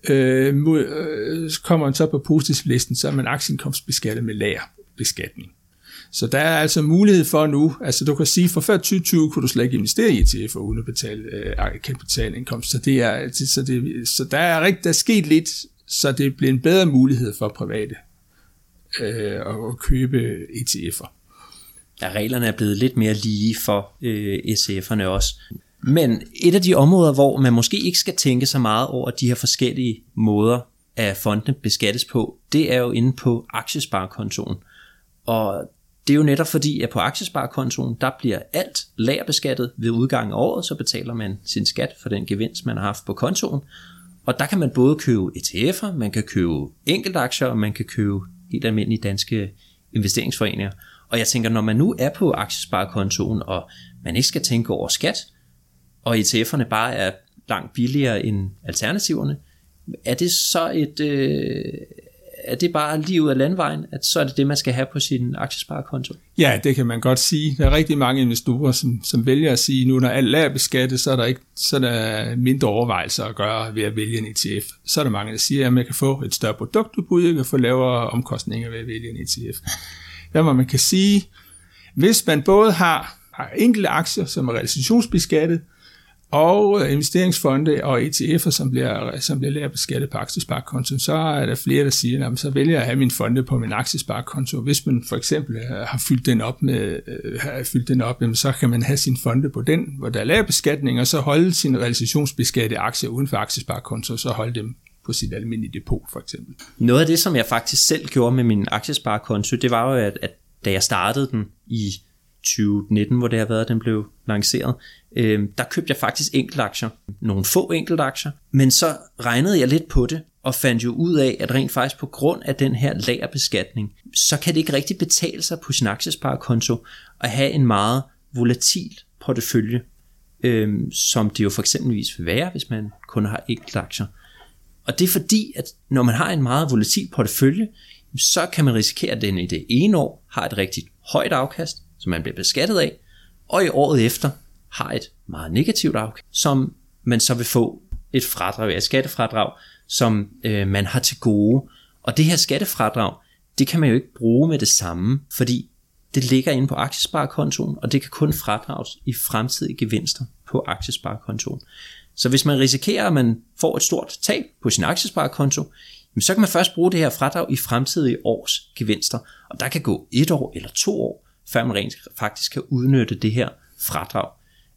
Øh, mod, øh, kommer man så på positivlisten, så er man aktieindkomstbeskattet med lagerbeskatning. Så der er altså mulighed for nu, altså du kan sige, for før 2020 kunne du slet ikke investere i ETF'er uden at betale øh, kapitalindkomst, så, det er, så, det, så der er rigtig, der er sket lidt, så det bliver en bedre mulighed for private øh, at købe ETF'er. Ja, reglerne er blevet lidt mere lige for øh, ETF'erne også. Men et af de områder, hvor man måske ikke skal tænke så meget over de her forskellige måder, at fondene beskattes på, det er jo inde på aktiesparekontoen. Og det er jo netop fordi, at på aktiesparekontoen, der bliver alt lagerbeskattet ved udgangen af året, så betaler man sin skat for den gevinst, man har haft på kontoen. Og der kan man både købe ETF'er, man kan købe enkeltaktier, og man kan købe helt almindelige danske investeringsforeninger. Og jeg tænker, når man nu er på aktiesparekontoen, og man ikke skal tænke over skat, og ETF'erne bare er langt billigere end alternativerne, er det så et, øh, er det bare lige ud af landvejen, at så er det det, man skal have på sin aktiesparekonto? Ja, det kan man godt sige. Der er rigtig mange investorer, som, som vælger at sige, nu når alt er beskattet, så er der, ikke, så er der mindre overvejelser at gøre ved at vælge en ETF. Så er der mange, der siger, at man kan få et større produktudbud, jeg kan få lavere omkostninger ved at vælge en ETF. Der hvor man kan sige, hvis man både har, har enkelte aktier, som er realisationsbeskattet, og øh, investeringsfonde og ETF'er, som bliver, som bliver lært beskattet på aktiesparekonto, så er der flere, der siger, at så vælger jeg at have min fonde på min aktiesparekonto. Hvis man for eksempel øh, har fyldt den op, med, øh, har fyldt den op så kan man have sin fonde på den, hvor der er lav beskatning, og så holde sin realisationsbeskattede aktier uden for aktiesparekonto, og så holde dem på sit almindelige depot for eksempel. Noget af det, som jeg faktisk selv gjorde med min aktiesparekonto, det var jo, at, at da jeg startede den i 2019, hvor det har været, at den blev lanceret, øh, der købte jeg faktisk enkeltaktier, nogle få enkeltaktier, men så regnede jeg lidt på det, og fandt jo ud af, at rent faktisk på grund af den her lagerbeskatning, så kan det ikke rigtig betale sig på sin aktiesparekonto at have en meget volatil portefølje, øh, som det jo for eksempelvis vil være, hvis man kun har enkeltaktier. Og det er fordi, at når man har en meget volatil portefølje, så kan man risikere, at den i det ene år har et rigtig højt afkast, som man bliver beskattet af, og i året efter har et meget negativt afkast, som man så vil få et fradrag, et skattefradrag, som øh, man har til gode. Og det her skattefradrag, det kan man jo ikke bruge med det samme, fordi det ligger inde på aktiesparekontoen, og det kan kun fradrages i fremtidige gevinster på aktiesparekontoen. Så hvis man risikerer, at man får et stort tab på sin aktiesparekonto, så kan man først bruge det her fradrag i fremtidige års gevinster, og der kan gå et år eller to år, før man rent faktisk kan udnytte det her fradrag.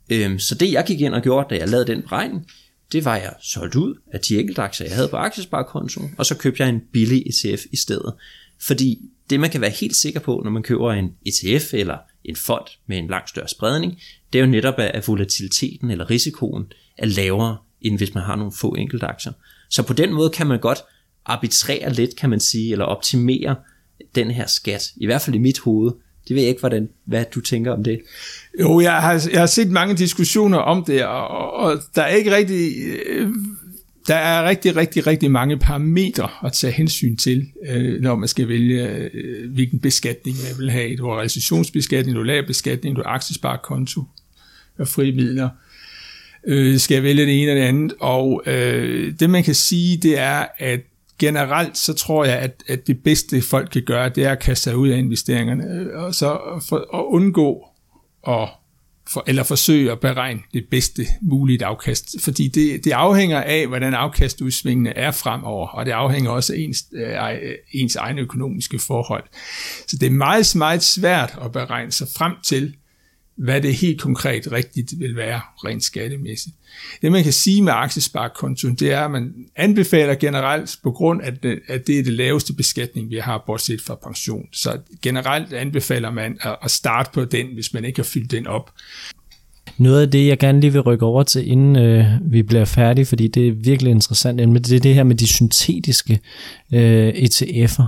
Øhm, så det jeg gik ind og gjorde, da jeg lavede den beregning, det var, at jeg solgte ud af de enkelte aktier, jeg havde på aktiesparekontoen, og så købte jeg en billig ETF i stedet. Fordi det man kan være helt sikker på, når man køber en ETF eller en fond med en langt større spredning, det er jo netop, at volatiliteten eller risikoen er lavere end hvis man har nogle få enkelte aktier. Så på den måde kan man godt arbitrere lidt, kan man sige, eller optimere den her skat, i hvert fald i mit hoved. Det ved jeg ikke, hvordan, hvad du tænker om det. Jo, jeg har, jeg har set mange diskussioner om det, og, og der er ikke rigtig... Øh, der er rigtig, rigtig, rigtig mange parametre at tage hensyn til, øh, når man skal vælge, øh, hvilken beskatning man vil have. Du har recessionsbeskatning, du har beskatning, du har aktiesparekonto og frie midler. Øh, skal jeg vælge det ene eller det andet? Og øh, det man kan sige, det er, at generelt så tror jeg, at, at det bedste folk kan gøre, det er at kaste sig ud af investeringerne, øh, og så for, at undgå at for, eller forsøge at beregne det bedste mulige afkast. Fordi det, det afhænger af, hvordan afkastudsvingene er fremover, og det afhænger også af ens, øh, øh ens egne økonomiske forhold. Så det er meget, meget svært at beregne sig frem til, hvad det helt konkret rigtigt vil være rent skattemæssigt. Det man kan sige med aktiesparekontoen, det er, at man anbefaler generelt på grund af, det, at det er det laveste beskatning, vi har, bortset fra pension. Så generelt anbefaler man at starte på den, hvis man ikke har fyldt den op. Noget af det, jeg gerne lige vil rykke over til, inden øh, vi bliver færdige, fordi det er virkelig interessant, det er det her med de syntetiske øh, ETF'er.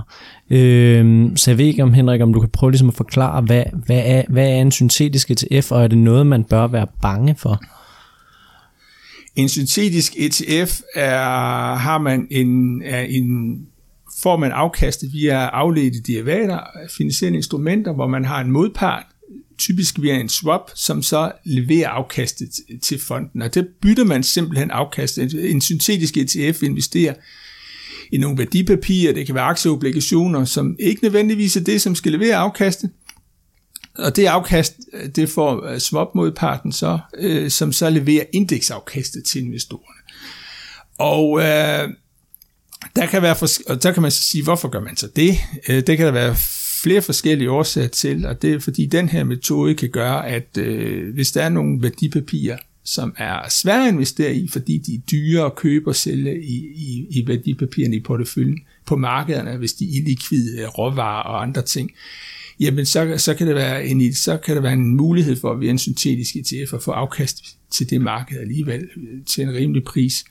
Øh, så jeg ved ikke om, Henrik, om du kan prøve ligesom at forklare, hvad, hvad, er, hvad er en syntetisk ETF, og er det noget, man bør være bange for? En syntetisk ETF er, har man en, er en får man afkastet via afledte derivater, finansielle instrumenter, hvor man har en modpart, typisk via en swap, som så leverer afkastet til fonden. Og det bytter man simpelthen afkastet. En syntetisk ETF investerer i nogle værdipapirer, det kan være aktieobligationer, som ikke nødvendigvis er det, som skal levere afkastet. Og det afkast, det får øh, swap-modparten så, øh, som så leverer indeksafkastet til investorerne. Og øh, der kan, være og der kan man så sige, hvorfor gør man så det? Øh, det kan der være flere forskellige årsager til, og det er fordi den her metode kan gøre, at øh, hvis der er nogle værdipapirer, som er svære at investere i, fordi de er dyre at købe og sælge i, i, i værdipapirerne i porteføljen på markederne, hvis de er illikvide øh, råvarer og andre ting, jamen så, så, kan det være en, så kan der være en mulighed for via en syntetisk ETF at få afkast til det marked alligevel øh, til en rimelig pris.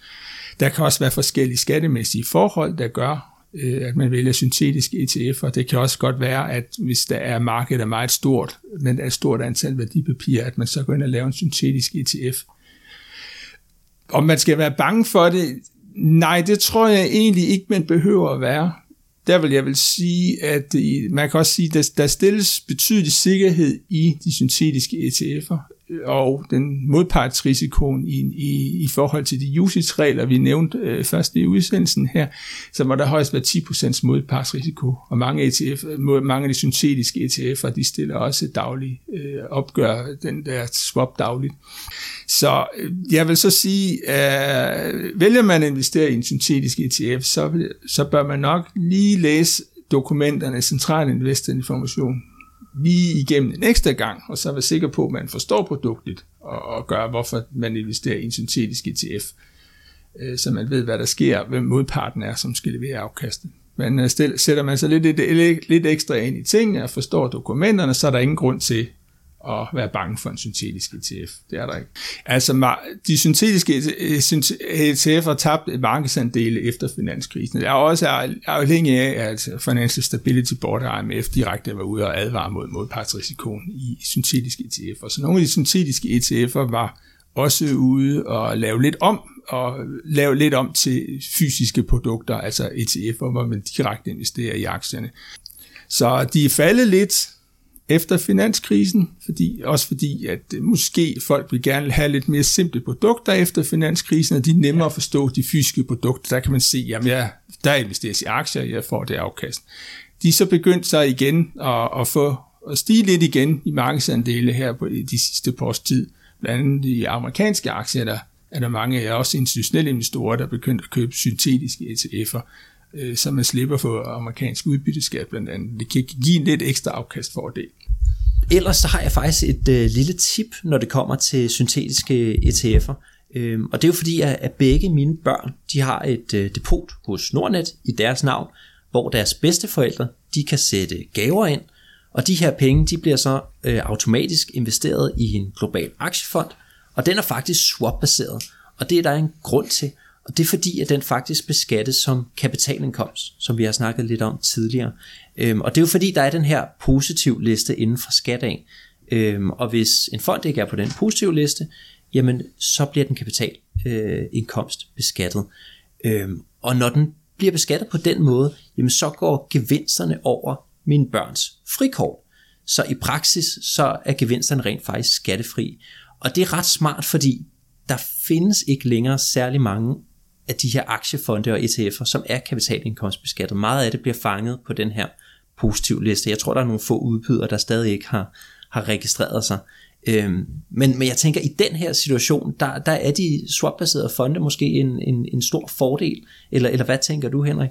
Der kan også være forskellige skattemæssige forhold, der gør, Øh, at man vælger syntetiske ETF'er. Det kan også godt være, at hvis der er markedet er meget stort, men der er et stort antal værdipapirer, at man så går ind og laver en syntetisk ETF. Om man skal være bange for det, nej, det tror jeg egentlig ikke, man behøver at være. Der vil jeg vil sige, at øh, man kan også sige, at der stilles betydelig sikkerhed i de syntetiske ETF'er og den modpartsrisikoen i, i, i forhold til de usage-regler, vi nævnte øh, først i udsendelsen her, så må der højst være 10% modpartsrisiko, og mange, ETF, mange af de syntetiske ETF'er, de stiller også dagligt, øh, opgør den der swap dagligt. Så øh, jeg vil så sige, øh, vælger man at investere i en syntetisk ETF, så, så bør man nok lige læse dokumenterne, central investorinformation, lige igennem en ekstra gang, og så være sikker på, at man forstår produktet, og, og gør, hvorfor man investerer i en syntetisk ETF, øh, så man ved, hvad der sker, hvem modparten er, som skal levere afkastet. Men øh, sætter man sig lidt, lidt, lidt ekstra ind i tingene og forstår dokumenterne, så er der ingen grund til at være bange for en syntetisk ETF. Det er der ikke. Altså, de syntetiske ETF'er har tabt markedsandele efter finanskrisen. Det er også afhængig af, at Financial Stability Board og IMF direkte var ude og advare mod modpartsrisikoen i syntetiske ETF'er. Så nogle af de syntetiske ETF'er var også ude og lave lidt om, og lave lidt om til fysiske produkter, altså ETF'er, hvor man direkte investerer i aktierne. Så de er faldet lidt, efter finanskrisen, fordi, også fordi, at øh, måske folk vil gerne have lidt mere simple produkter efter finanskrisen, og de er nemmere ja. at forstå de fysiske produkter. Der kan man se, jamen jeg, der investeres i aktier, jeg får det afkast. De er så begyndt så igen at, at få at stige lidt igen i markedsandele her på de sidste par års tid. Blandt andet i amerikanske aktier, der er der mange, også institutionelle investorer, der er begyndt at købe syntetiske ETF'er, øh, så man slipper for amerikansk udbytteskat blandt andet. Det kan give en lidt ekstra afkastfordel. Ellers så har jeg faktisk et øh, lille tip, når det kommer til syntetiske ETF'er. Øhm, og det er jo fordi, at, at begge mine børn de har et øh, depot hos Nordnet i deres navn, hvor deres bedsteforældre de kan sætte gaver ind, og de her penge de bliver så øh, automatisk investeret i en global aktiefond, og den er faktisk swap-baseret. Og det er der en grund til, og det er fordi, at den faktisk beskattes som kapitalindkomst, som vi har snakket lidt om tidligere. Øhm, og det er jo fordi, der er den her positiv liste inden for skat af. Øhm, og hvis en fond ikke er på den positive liste, jamen så bliver den kapitalindkomst øh, beskattet. Øhm, og når den bliver beskattet på den måde, jamen så går gevinsterne over mine børns frikort. Så i praksis, så er gevinsterne rent faktisk skattefri. Og det er ret smart, fordi der findes ikke længere særlig mange af de her aktiefonde og ETF'er, som er kapitalindkomstbeskattet. Meget af det bliver fanget på den her positiv liste. Jeg tror, der er nogle få udbydere, der stadig ikke har, har registreret sig. Øhm, men, men jeg tænker, i den her situation, der, der er de swap-baserede fonde måske en, en, en stor fordel. Eller, eller hvad tænker du, Henrik?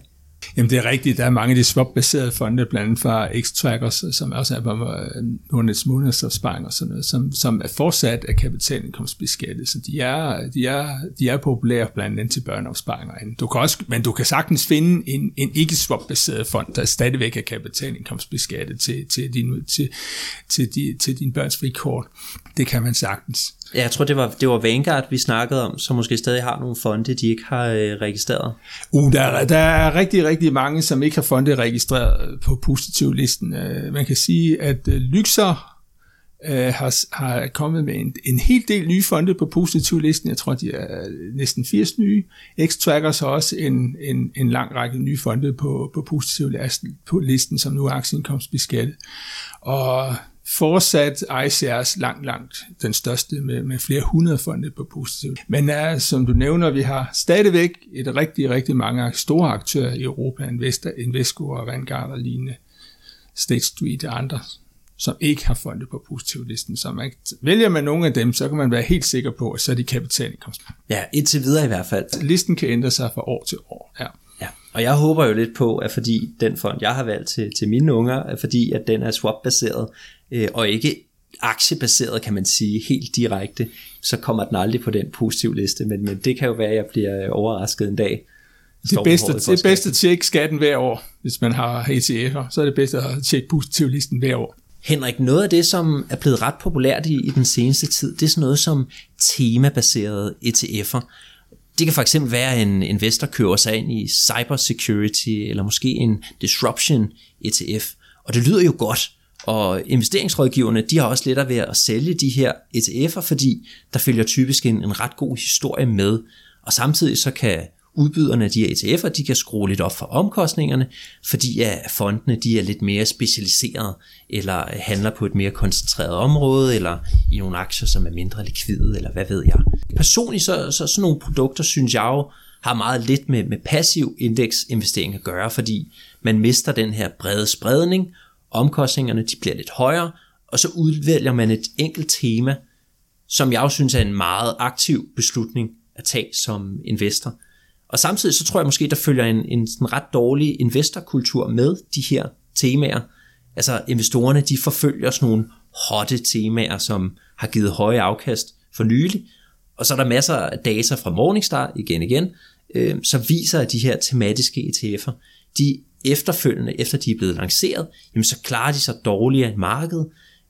Jamen det er rigtigt, der er mange af de swap-baserede fonde, blandt andet fra X-Trackers, som også er på øh, Nordnets månedsopsparing og sådan noget, som, som er fortsat af kapitalindkomstbeskattet, så de er, de er, de er populære blandt andet til børneopsparinger. Du kan også, men du kan sagtens finde en, en ikke-swap-baseret fond, der stadigvæk er kapitalindkomstbeskattet til, til, din, til, til, de, til din børns frikort. Det kan man sagtens. Ja, jeg tror, det var, det var Vanguard, vi snakkede om, som måske stadig har nogle fonde, de ikke har øh, registreret. Uh, der, er, der er rigtig, rigtig mange, som ikke har fonde registreret øh, på positivlisten. Uh, man kan sige, at øh, uh, Lyxer uh, har, har kommet med en, en hel del nye fonde på positivlisten. Jeg tror, de er næsten 80 nye. X-Trackers har også en, en, en lang række nye fonde på, på positivlisten, på listen, som nu er aktieindkomstbeskattet. Og fortsat ICR's langt, langt den største med, med flere hundrede fonde på positivt. Men er, som du nævner, vi har stadigvæk et rigtig, rigtig mange store aktører i Europa, Investor, Invesco og Vanguard og lignende, State Street og andre, som ikke har fonde på positivlisten. Så man, vælger man nogle af dem, så kan man være helt sikker på, at så er de kapitalindkomst. Ja, indtil videre i hvert fald. Listen kan ændre sig fra år til år. Ja. Ja, og jeg håber jo lidt på, at fordi den fond, jeg har valgt til, til mine unger, er fordi at den er swap-baseret, øh, og ikke aktiebaseret, kan man sige, helt direkte, så kommer den aldrig på den positive liste, men, men det kan jo være, at jeg bliver overrasket en dag. Det bedste, det bedste at tjekke skatten hver år, hvis man har ETF'er, så er det bedste at tjekke positivlisten hver år. Henrik, noget af det, som er blevet ret populært i, i den seneste tid, det er sådan noget som temabaserede ETF'er. Det kan for eksempel være, at en investor køber sig ind i cybersecurity, eller måske en disruption ETF. Og det lyder jo godt, og investeringsrådgiverne, de har også lettere ved at sælge de her ETF'er, fordi der følger typisk en, en ret god historie med. Og samtidig så kan udbyderne af de her ETF'er, de kan skrue lidt op for omkostningerne, fordi at fondene de er lidt mere specialiseret, eller handler på et mere koncentreret område, eller i nogle aktier, som er mindre likvide, eller hvad ved jeg. Personligt så, så sådan nogle produkter, synes jeg jo, har meget lidt med, med passiv indeksinvestering at gøre, fordi man mister den her brede spredning, omkostningerne de bliver lidt højere, og så udvælger man et enkelt tema, som jeg også synes er en meget aktiv beslutning at tage som investor. Og samtidig så tror jeg måske, der følger en, en sådan ret dårlig investorkultur med de her temaer. Altså investorerne, de forfølger sådan nogle hotte temaer, som har givet høje afkast for nylig. Og så er der masser af data fra Morningstar igen igen, øh, som viser, at de her tematiske ETF'er, de efterfølgende, efter de er blevet lanceret, jamen så klarer de sig dårligere i markedet,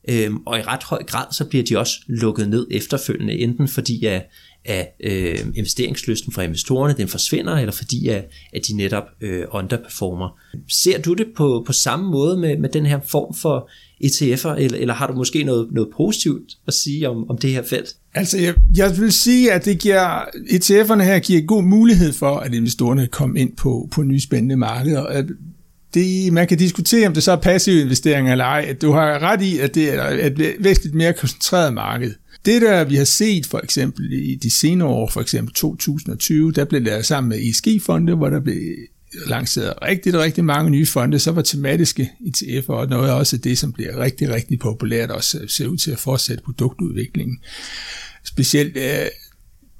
øhm, og i ret høj grad, så bliver de også lukket ned efterfølgende, enten fordi at, af øh, investeringslysten fra investorerne den forsvinder, eller fordi at, at de netop øh, underperformer. Ser du det på, på samme måde med, med den her form for ETF'er, eller, eller har du måske noget, noget positivt at sige om, om det her felt? Altså, jeg, jeg vil sige, at det giver, ETF'erne her giver god mulighed for, at investorerne kommer ind på, på nye spændende markeder. Det, man kan diskutere, om det så er passive investeringer eller ej. Du har ret i, at det er et væsentligt mere koncentreret marked. Det der vi har set for eksempel i de senere år, for eksempel 2020, der blev der sammen med ESG-fonde, hvor der blev lanceret rigtig, rigtig mange nye fonde, så var tematiske ETF'er og noget også det, som bliver rigtig, rigtig populært, også ser ud til at fortsætte produktudviklingen. Specielt øh,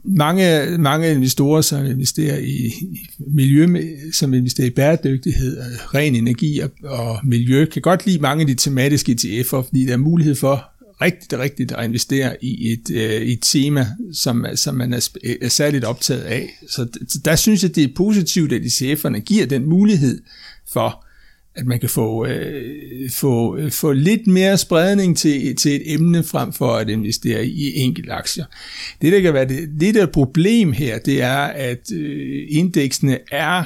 mange, mange investorer, som investerer i miljø, som investerer i bæredygtighed, øh, ren energi og, og miljø, kan godt lide mange af de tematiske ETF'er, fordi der er mulighed for rigtigt, rigtigt at investere i et, øh, et tema, som, som man er, øh, er særligt optaget af. Så der synes jeg, det er positivt, at ICF'erne giver den mulighed for at man kan få, øh, få, øh, få lidt mere spredning til, til et emne frem for at investere i enkelte aktier. Det, der kan være det, det der problem her, det er, at øh, indeksene er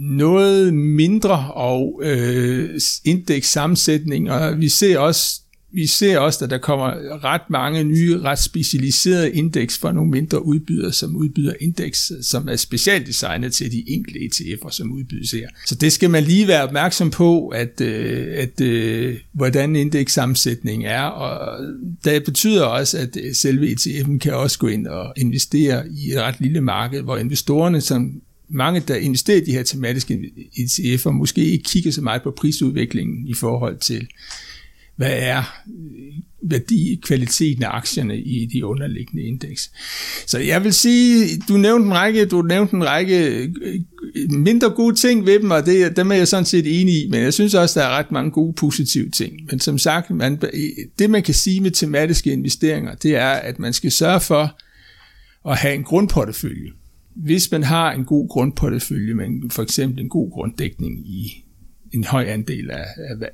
noget mindre og øh, indekssammensætning, og vi ser også vi ser også, at der kommer ret mange nye, ret specialiserede indeks fra nogle mindre udbydere, som udbyder indeks, som er specialdesignet til de enkelte ETF'er, som udbydes her. Så det skal man lige være opmærksom på, at, øh, at, at hvordan indekssammensætningen er, og det betyder også, at øh, selve ETF'en kan også gå ind og investere i et ret lille marked, hvor investorerne, som mange, der investerer i de her tematiske ETF'er, måske ikke kigger så meget på prisudviklingen i forhold til hvad er værdi, kvaliteten af aktierne i de underliggende indeks. Så jeg vil sige, du nævnte en række, du nævnte en række øh, mindre gode ting ved dem, og det, dem er jeg sådan set enig i, men jeg synes også, der er ret mange gode positive ting. Men som sagt, man, det man kan sige med tematiske investeringer, det er, at man skal sørge for at have en grundportefølje. Hvis man har en god grundportefølje, men for eksempel en god grunddækning i en høj andel af, af,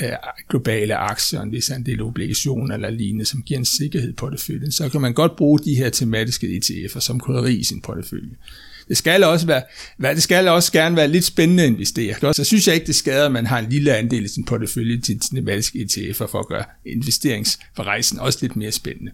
af globale aktier, en vis andel obligationer eller lignende, som giver en sikkerhed på porteføljen, så kan man godt bruge de her tematiske ETF'er som krydderi i sin portefølje. Det skal også være, det skal også gerne være lidt spændende at investere. Så synes jeg ikke, det skader, at man har en lille andel i sin portefølje til tematiske ETF'er for at gøre investeringsforrejsen også lidt mere spændende.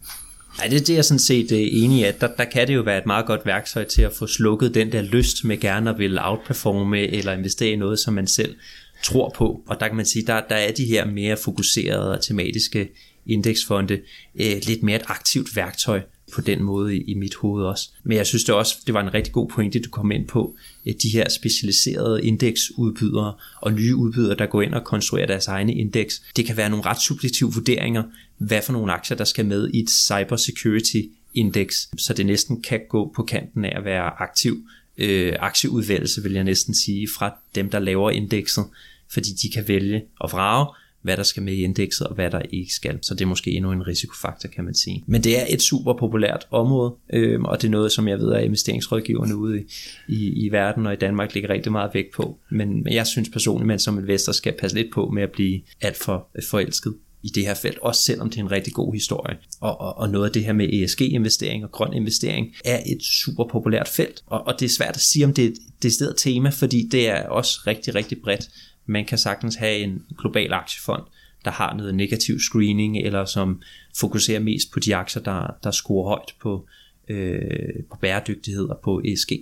Nej, det er jeg sådan set er enig i, at der, der kan det jo være et meget godt værktøj til at få slukket den der lyst med gerne at ville outperforme eller investere i noget, som man selv tror på. Og der kan man sige, der, der er de her mere fokuserede og tematiske indeksfonde øh, lidt mere et aktivt værktøj på den måde i, i mit hoved også. Men jeg synes det også, det var en rigtig god pointe, du kom ind på, øh, de her specialiserede indeksudbydere og nye udbydere, der går ind og konstruerer deres egne indeks. Det kan være nogle ret subjektive vurderinger, hvad for nogle aktier, der skal med i et cybersecurity indeks, så det næsten kan gå på kanten af at være aktiv øh, aktieudvalgelse, vil jeg næsten sige, fra dem, der laver indekset fordi de kan vælge og vrage, hvad der skal med i indekset og hvad der ikke skal. Så det er måske endnu en risikofaktor, kan man sige. Men det er et super populært område, øh, og det er noget, som jeg ved, at investeringsrådgiverne ude i, i, i verden og i Danmark ligger rigtig meget vægt på. Men, men jeg synes personligt, at man som investor skal passe lidt på med at blive alt for forelsket i det her felt, også selvom det er en rigtig god historie. Og, og, og noget af det her med ESG-investering og grøn investering er et super populært felt, og, og det er svært at sige, om det er et decideret tema, fordi det er også rigtig, rigtig bredt. Man kan sagtens have en global aktiefond, der har noget negativ screening, eller som fokuserer mest på de aktier, der, der scorer højt på, øh, på bæredygtighed og på ESG.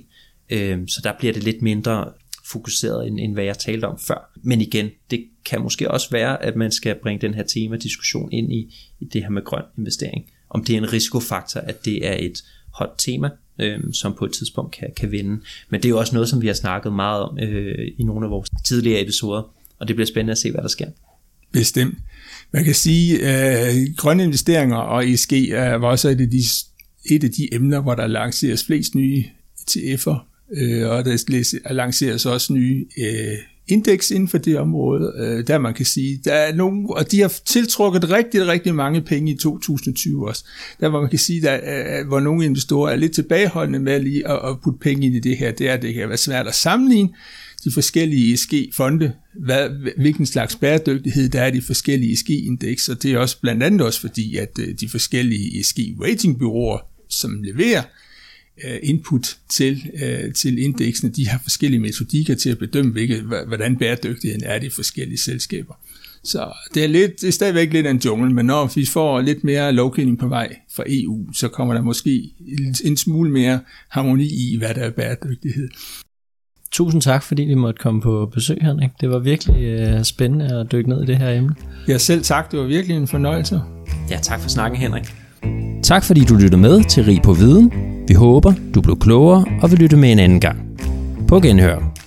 Øh, så der bliver det lidt mindre fokuseret, end, end hvad jeg talte om før. Men igen, det kan måske også være, at man skal bringe den her tema-diskussion ind i, i det her med grøn investering. Om det er en risikofaktor, at det er et hot tema, øh, som på et tidspunkt kan, kan vinde. Men det er jo også noget, som vi har snakket meget om øh, i nogle af vores tidligere episoder, og det bliver spændende at se, hvad der sker. Bestemt. Man kan sige, at øh, grønne investeringer og ESG er, var også et af, de, et af de emner, hvor der lanceres flest nye ETF'er, øh, og der lanceres også nye øh, indeks inden for det område, øh, der man kan sige, der er nogen, og de har tiltrukket rigtig, rigtig mange penge i 2020 også, der hvor man kan sige, der øh, øh, hvor nogle investorer er lidt tilbageholdende med lige at, at putte penge ind i det her, det er, at det kan være svært at sammenligne de forskellige ESG-fonde, hvad, hvilken slags bæredygtighed der er i de forskellige ESG-indeks, og det er også blandt andet også fordi, at øh, de forskellige ESG-ratingbyråer, som leverer Øh, input til, øh, til indeksene. De har forskellige metodikker til at bedømme, hvilke, hvordan bæredygtigheden er i de forskellige selskaber. Så det er, lidt, det er stadigvæk lidt af en jungle, men når vi får lidt mere lovgivning på vej fra EU, så kommer der måske en smule mere harmoni i, hvad der er bæredygtighed. Tusind tak, fordi vi måtte komme på besøg, Henrik. Det var virkelig øh, spændende at dykke ned i det her emne. Ja, selv tak. Det var virkelig en fornøjelse. Ja, tak for snakken, Henrik. Tak fordi du lyttede med til Rig på Viden. Vi håber, du blev klogere og vil lytte med en anden gang. På genhør.